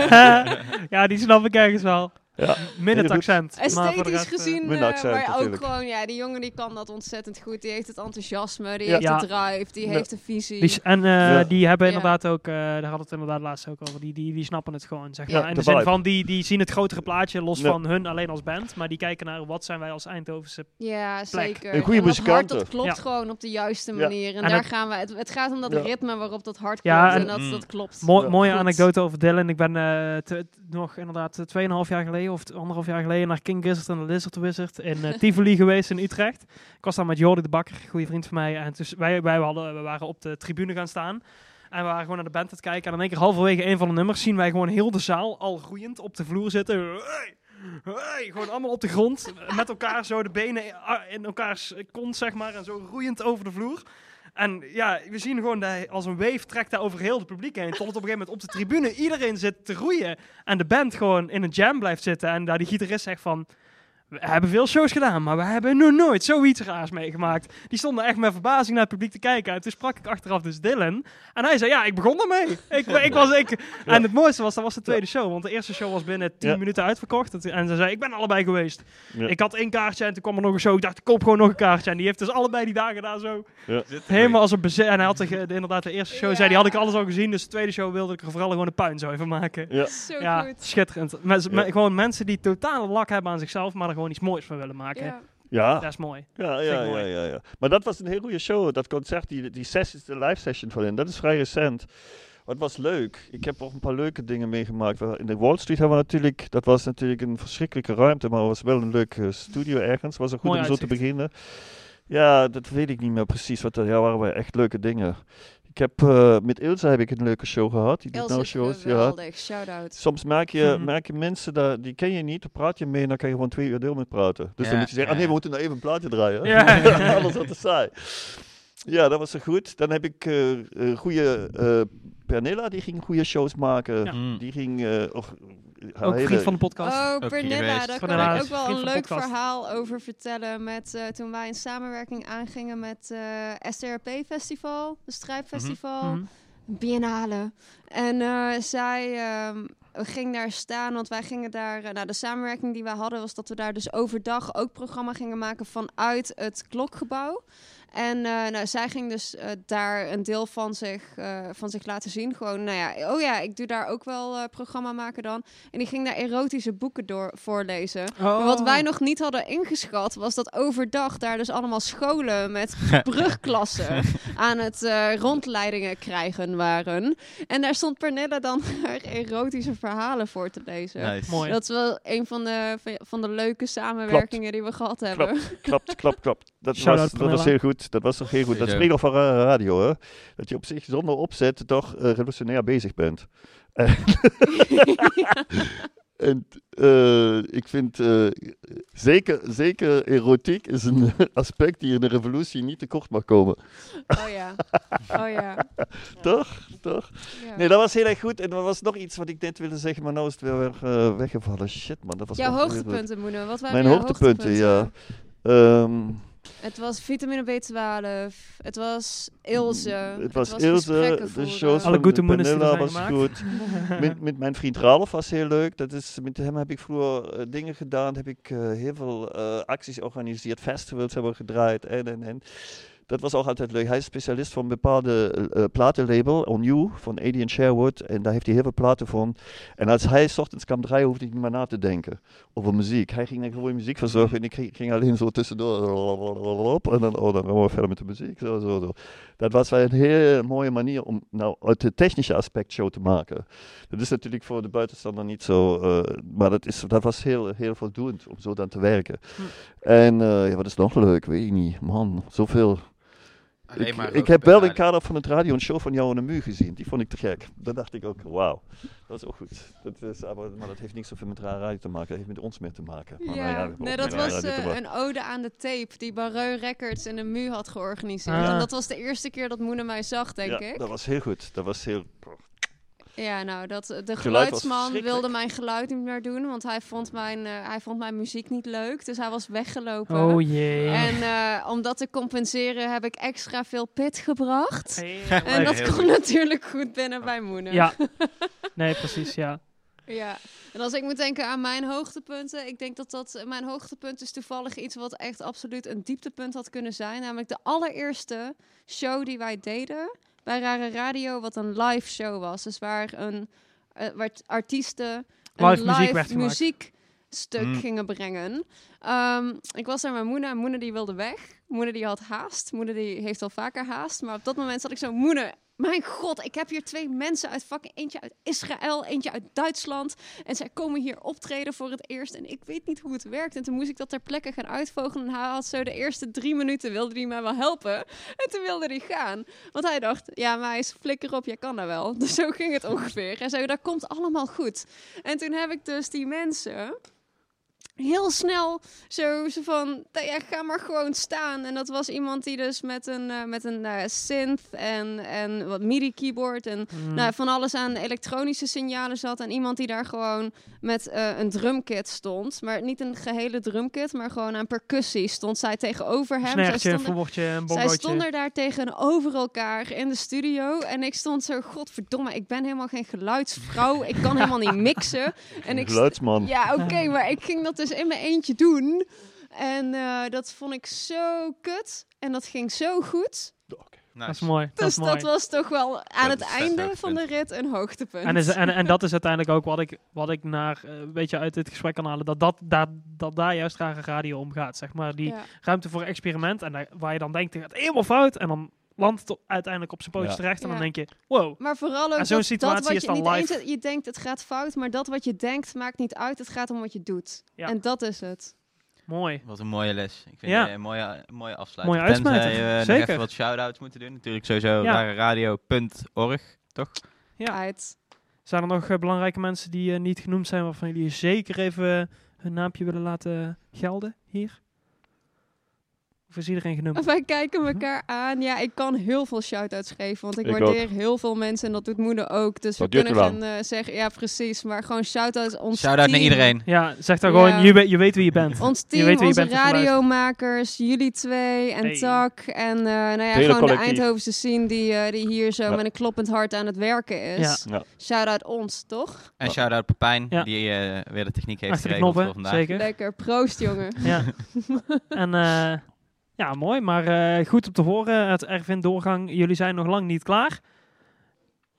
*laughs* ja, die snap ik ergens wel. Ja. Min het accent. Esthetisch eh, gezien, eh, accent maar ook natuurlijk. gewoon, ja, die jongen die kan dat ontzettend goed. Die heeft het enthousiasme, die Ja. heeft Ja. de drive, die Ja. heeft de visie. Die, en eh, Ja. die hebben Ja. inderdaad ook, eh, daar hadden we het inderdaad laatst ook over, die, die, die snappen het gewoon, zeg Ja. maar. In de de zin van, die, die zien het grotere plaatje, los Ja. van hun alleen als band, maar die kijken naar wat zijn wij als Eindhovense... Ja, zeker. Een goede En dat hart, muzikanten. dat klopt Ja. gewoon op de juiste Ja. manier. En, En daar het- gaan we. Het, het gaat om dat Ja. ritme waarop dat hart Ja, klopt. en- En, dat, Mm. dat klopt. Mo- mooie anekdote over Dylan. Ik ben eh, nog inderdaad eh, 2,5 jaar geleden of anderhalf jaar geleden naar King Gizzard en de Lizard Wizard in eh, Tivoli *laughs* geweest in Utrecht. Ik was daar met Jordi de Bakker, goede vriend van mij. En dus wij, wij hadden, we waren op de tribune gaan staan. En we waren gewoon naar de band aan het kijken. En in één keer halverwege een van de nummers zien wij gewoon heel de zaal al groeiend op de vloer zitten. Gewoon allemaal op de grond. Met elkaar zo de benen in elkaars kont, zeg maar. En zo roeiend over de vloer. En ja, we zien gewoon dat als een wave trekt hij over heel het publiek heen. Tot het op een gegeven moment op de tribune iedereen zit te roeien. En de band gewoon in een jam blijft zitten. En daar die gitarist zegt van... We hebben veel shows gedaan, maar we hebben nog nooit zoiets raars meegemaakt. Die stonden echt met verbazing naar het publiek te kijken. En toen sprak ik achteraf dus Dylan. En hij zei, ja, ik begon ermee. ik, *laughs* ik was, ik, En het mooiste was, dat was de tweede show. Want de eerste show was binnen 10 Ja. minuten uitverkocht. En ze zei, ik ben allebei geweest. Ja. Ik had één kaartje en toen kwam er nog een show. Ik dacht, ik koop gewoon nog een kaartje. En die heeft dus allebei die dagen daar zo helemaal als een bezet. En hij had de, de- inderdaad de eerste show, Ja. zei, die had ik alles al gezien. Dus de tweede show wilde ik er vooral gewoon een puin zo even maken. Ja. Zo Ja, goed. schitterend. Mensen- Ja. me- gewoon mensen die totale lak hebben aan zichzelf, maar er gewoon iets moois van willen maken. Ja. Ja. Dat is mooi. Ja, ja, ja, ja, ja. Maar dat was een heel goede show. Dat concert, die, die sessie, de live session van hen, dat is vrij recent. Wat was leuk. Ik heb ook een paar leuke dingen meegemaakt. We- In de Wall Street hebben we natuurlijk, dat was natuurlijk een verschrikkelijke ruimte, maar het was wel een leuke studio ergens. was ook goed Mooi om zo te beginnen. Ja, dat weet ik niet meer precies. Wat, er- ja, waren wel echt leuke dingen. Ik heb, eh, met Ilse heb ik een leuke show gehad. Die doet Els nou shows. Ja. geweldig. Shout-out. Soms merk je, Mhm. merk je mensen, dat, die ken je niet, dan praat je mee en dan kan je gewoon twee uur deel met praten. Dus Ja, dan moet je zeggen, ja, ah nee, we ja. moeten nou even een plaatje draaien. Ja. *laughs* Alles wat te saai. Ja, dat was zo goed. Dan heb ik eh een goede eh, Pernilla, die ging goede shows maken. Ja. Die ging, eh, of, Ook hele- vriend van de podcast. Oh, Pernilla, daar kan Pernilla ik ook wel een leuk podcast. verhaal over vertellen. Met eh, toen wij een samenwerking aangingen met eh STRP Festival, de Strijpfestival. Mhm. Biennale. En eh, zij ehm, ging daar staan, want wij gingen daar... nou, de samenwerking die wij hadden was dat we daar dus overdag ook programma gingen maken vanuit het klokgebouw. En eh, nou, zij ging dus eh, daar een deel van zich, eh, van zich laten zien. Gewoon, nou ja, oh ja, ik doe daar ook wel eh, programma maken dan. En die ging daar erotische boeken door voorlezen. Maar Oh. wat wij nog niet hadden ingeschat, was dat overdag daar dus allemaal scholen met *laughs* brugklassen aan het eh, rondleidingen krijgen waren. En daar stond Pernilla dan *laughs* haar erotische verhalen voor te lezen. Nice. Mooi. Dat is wel een van de, van de leuke samenwerkingen die we gehad hebben. Klopt, klopt, klopt. Dat, was, dat was heel goed. Dat was toch heel goed. Dat spreekt nog van ra- radio, hè. Dat je op zich zonder opzet toch eh, revolutionair bezig bent. En- *laughs* En eh, ik vind eh, zeker, zeker erotiek is een *laughs* aspect die in de revolutie niet tekort mag komen. Oh ja. Oh ja. *laughs* Toch? Toch? ja. Nee, dat was heel erg goed. En er was nog iets wat ik net wilde zeggen, maar nou is het weer weg, eh, weggevallen. Shit man, dat was Jouw hoogtepunten, Moene. Wat waren Mijn jouw hoogtepunten, ja. Ehm, Het was vitamine B12. Het was Ilse. Het was gesprekken Ilse, de shows Alle van Goede Vanilla was gemaakt. goed. *laughs* met, met mijn vriend Ralf was heel leuk. Dat is, met hem heb ik vroeger eh, dingen gedaan. Heb ik eh, heel veel eh, acties georganiseerd. Festivals hebben we gedraaid. En, en, en. Dat was ook altijd leuk. Hij is specialist van een bepaalde eh, eh, platenlabel, On You, van Adrian Sherwood. En daar heeft hij heel veel platen van. En als hij 's ochtends kwam draaien, hoefde ik niet meer na te denken over muziek. Hij ging dan gewoon muziek verzorgen en ik ging, alleen zo tussendoor. En dan, oh, dan gaan we verder met de muziek. Zo, zo, zo. Dat was wel een heel mooie manier om nou uit het technische aspect show te maken. Dat is natuurlijk voor de buitenstander niet zo, eh, maar dat, is, dat was heel, heel voldoend om zo dan te werken. Hm. En ja, wat is nog leuk, weet ik niet. Man, zoveel. Alleen Ik, maar ik roken heb wel in kader van het radio een show van jou en de muur gezien. Die vond ik te gek. Dan dacht ik ook, wauw, dat is ook goed. Dat is, maar, maar dat heeft niks zoveel met radio te maken. Dat heeft met ons meer te maken. Maar, Ja, nou ja, nee, dat was eh, een ode aan de tape die Barreu Records in de MU had georganiseerd. Ah. En dat was de eerste keer dat Moene mij zag, denk ja, ik. dat was heel goed. Dat was heel... Ja, nou, dat, de was geluidsman wilde mijn geluid niet meer doen, want hij vond mijn, eh, hij vond mijn muziek niet leuk. Dus hij was weggelopen. Oh jee. En eh, om dat te compenseren heb ik extra veel pit gebracht. Heel En dat goed. natuurlijk goed binnen bij Moene. Ja. *laughs* Nee, precies, ja. Ja, en als ik moet denken aan mijn hoogtepunten, ik denk dat dat mijn hoogtepunt is toevallig iets wat echt absoluut een dieptepunt had kunnen zijn. Namelijk de allereerste show die wij deden bij Rare Radio, wat een live show was. Dus waar, een, eh, waar artiesten een Live muziek muziekstuk Mm. gingen brengen. Ehm, ik was daar met Moena en Moena die wilde weg. Moena die had haast. Moena die heeft al vaker haast. Maar op dat moment zat ik zo, Moena, mijn god, ik heb hier twee mensen uit fucking eentje uit Israël, eentje uit Duitsland. En zij komen hier optreden voor het eerst. En ik weet niet hoe het werkt. En toen moest ik dat ter plekke gaan uitvogelen. En hij had zo de eerste drie minuten wilde hij mij wel helpen. En toen wilde hij gaan. Want hij dacht, ja, maar hij is flikker op, jij kan dat wel. *laughs* Dus zo ging het ongeveer. En zo, dat komt allemaal goed. En toen heb ik dus die mensen heel snel zo, zo van, ja, ga maar gewoon staan. En dat was iemand die dus met een, eh, met een eh, synth en, en wat MIDI-keyboard en Mm. nou, van alles aan elektronische signalen zat. En iemand die daar gewoon met eh, een drumkit stond. Maar niet een gehele drumkit, maar gewoon aan percussie stond zij tegenover hem. Zij Snertje, stonden, zij stonden daar tegenover elkaar in de studio. En ik stond zo, godverdomme, ik ben helemaal geen geluidsvrouw. Ik kan helemaal niet mixen. *laughs* En ik Geluidsman. ja, oké, maar ik ging dat dus in mijn eentje doen. En eh, dat vond ik zo kut. En dat ging zo goed. Nice. Dat is mooi. dat Dus is mooi. dat was toch wel aan Dat het einde hoogtepunt. van de rit een hoogtepunt. En, is, en, en dat is uiteindelijk ook wat ik, wat ik naar, eh, een beetje uit dit gesprek kan halen. Dat, dat, dat, dat daar juist rare radio om gaat. Zeg maar. Die Ja. ruimte voor experiment. En daar- waar je dan denkt, het gaat helemaal fout. En dan landt het uiteindelijk op zijn pootjes Ja. terecht. En dan denk je, wow. Maar vooral ook zo'n dat, situatie dat wat is je dan niet live. eens, je denkt het gaat fout, maar dat wat je denkt maakt niet uit. Het gaat om wat je doet. Ja. En dat is het. Mooi. Wat een mooie les. Ik vind Ja. het een mooie, een mooie afsluiting. Mooie uitsmijter, Tenzij we nog zeker. even wat shout-outs moeten doen. Natuurlijk sowieso Ja. radio.org, toch? Ja. Uit. Zijn er nog eh, belangrijke mensen die eh, niet genoemd zijn, waarvan jullie zeker even eh, hun naampje willen laten gelden hier? Of is iedereen genoemd? Wij kijken elkaar aan. Ja, ik kan heel veel shout-outs geven, want ik, Ik waardeer heel veel mensen en dat doet moeder ook. Dus Dat we kunnen gaan eh, zeggen, ja precies, maar gewoon shout-outs ons Shout-out naar iedereen. Ja, zeg dan Ja. gewoon, je, weet- je weet wie je bent. Ons Je team, weet wie je onze bent je radiomakers, jullie twee en Hey. Tak. En eh, nou ja, hele gewoon de. Eindhovense scene die, eh, die hier zo Ja. met een kloppend hart aan het werken is. Ja. Ja. Shout-out ons, toch? En shout-out Pepijn, Ja. die eh, weer de techniek heeft geregeld voor vandaag. zeker. Lekker, proost jongen. Ja. *laughs* en eh, ja, mooi. Maar eh, goed om te horen. Het Ervin-doorgang, jullie zijn nog lang niet klaar.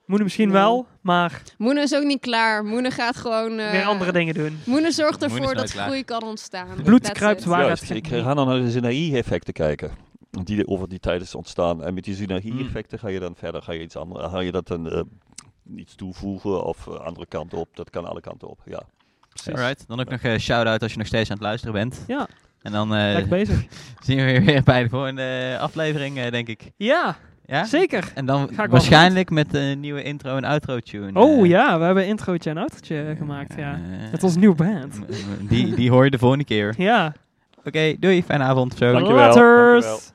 Moeten misschien Nee. wel, maar Moene is ook niet klaar. Moene gaat gewoon... eh, weer andere dingen doen. Moene zorgt Moene ervoor dat klaar. groei kan ontstaan. Bloed kruipt waar Juist, het ik ga dan naar de synergie-effecten kijken. Die over die tijd is ontstaan. En met die synergie-effecten ga je dan verder. Ga je iets anders, ga je dat dan eh, iets toevoegen of andere kant op. Dat kan alle kanten op, ja. Precies. Alright, dan ook nog een shout-out als je nog steeds aan het luisteren bent. Ja, En dan eh, lekker bezig. *laughs* zien we je weer bij de volgende aflevering, eh, denk ik. Ja, Ja? zeker. En dan waarschijnlijk met een nieuwe intro en outro tune. Oh eh. ja, we hebben introotje en outrootje gemaakt. Ja. Met onze nieuwe band. Die, die hoor je de volgende keer. Ja, Oké, doei, fijne avond zo. Dankjewel. Laters. Dankjewel.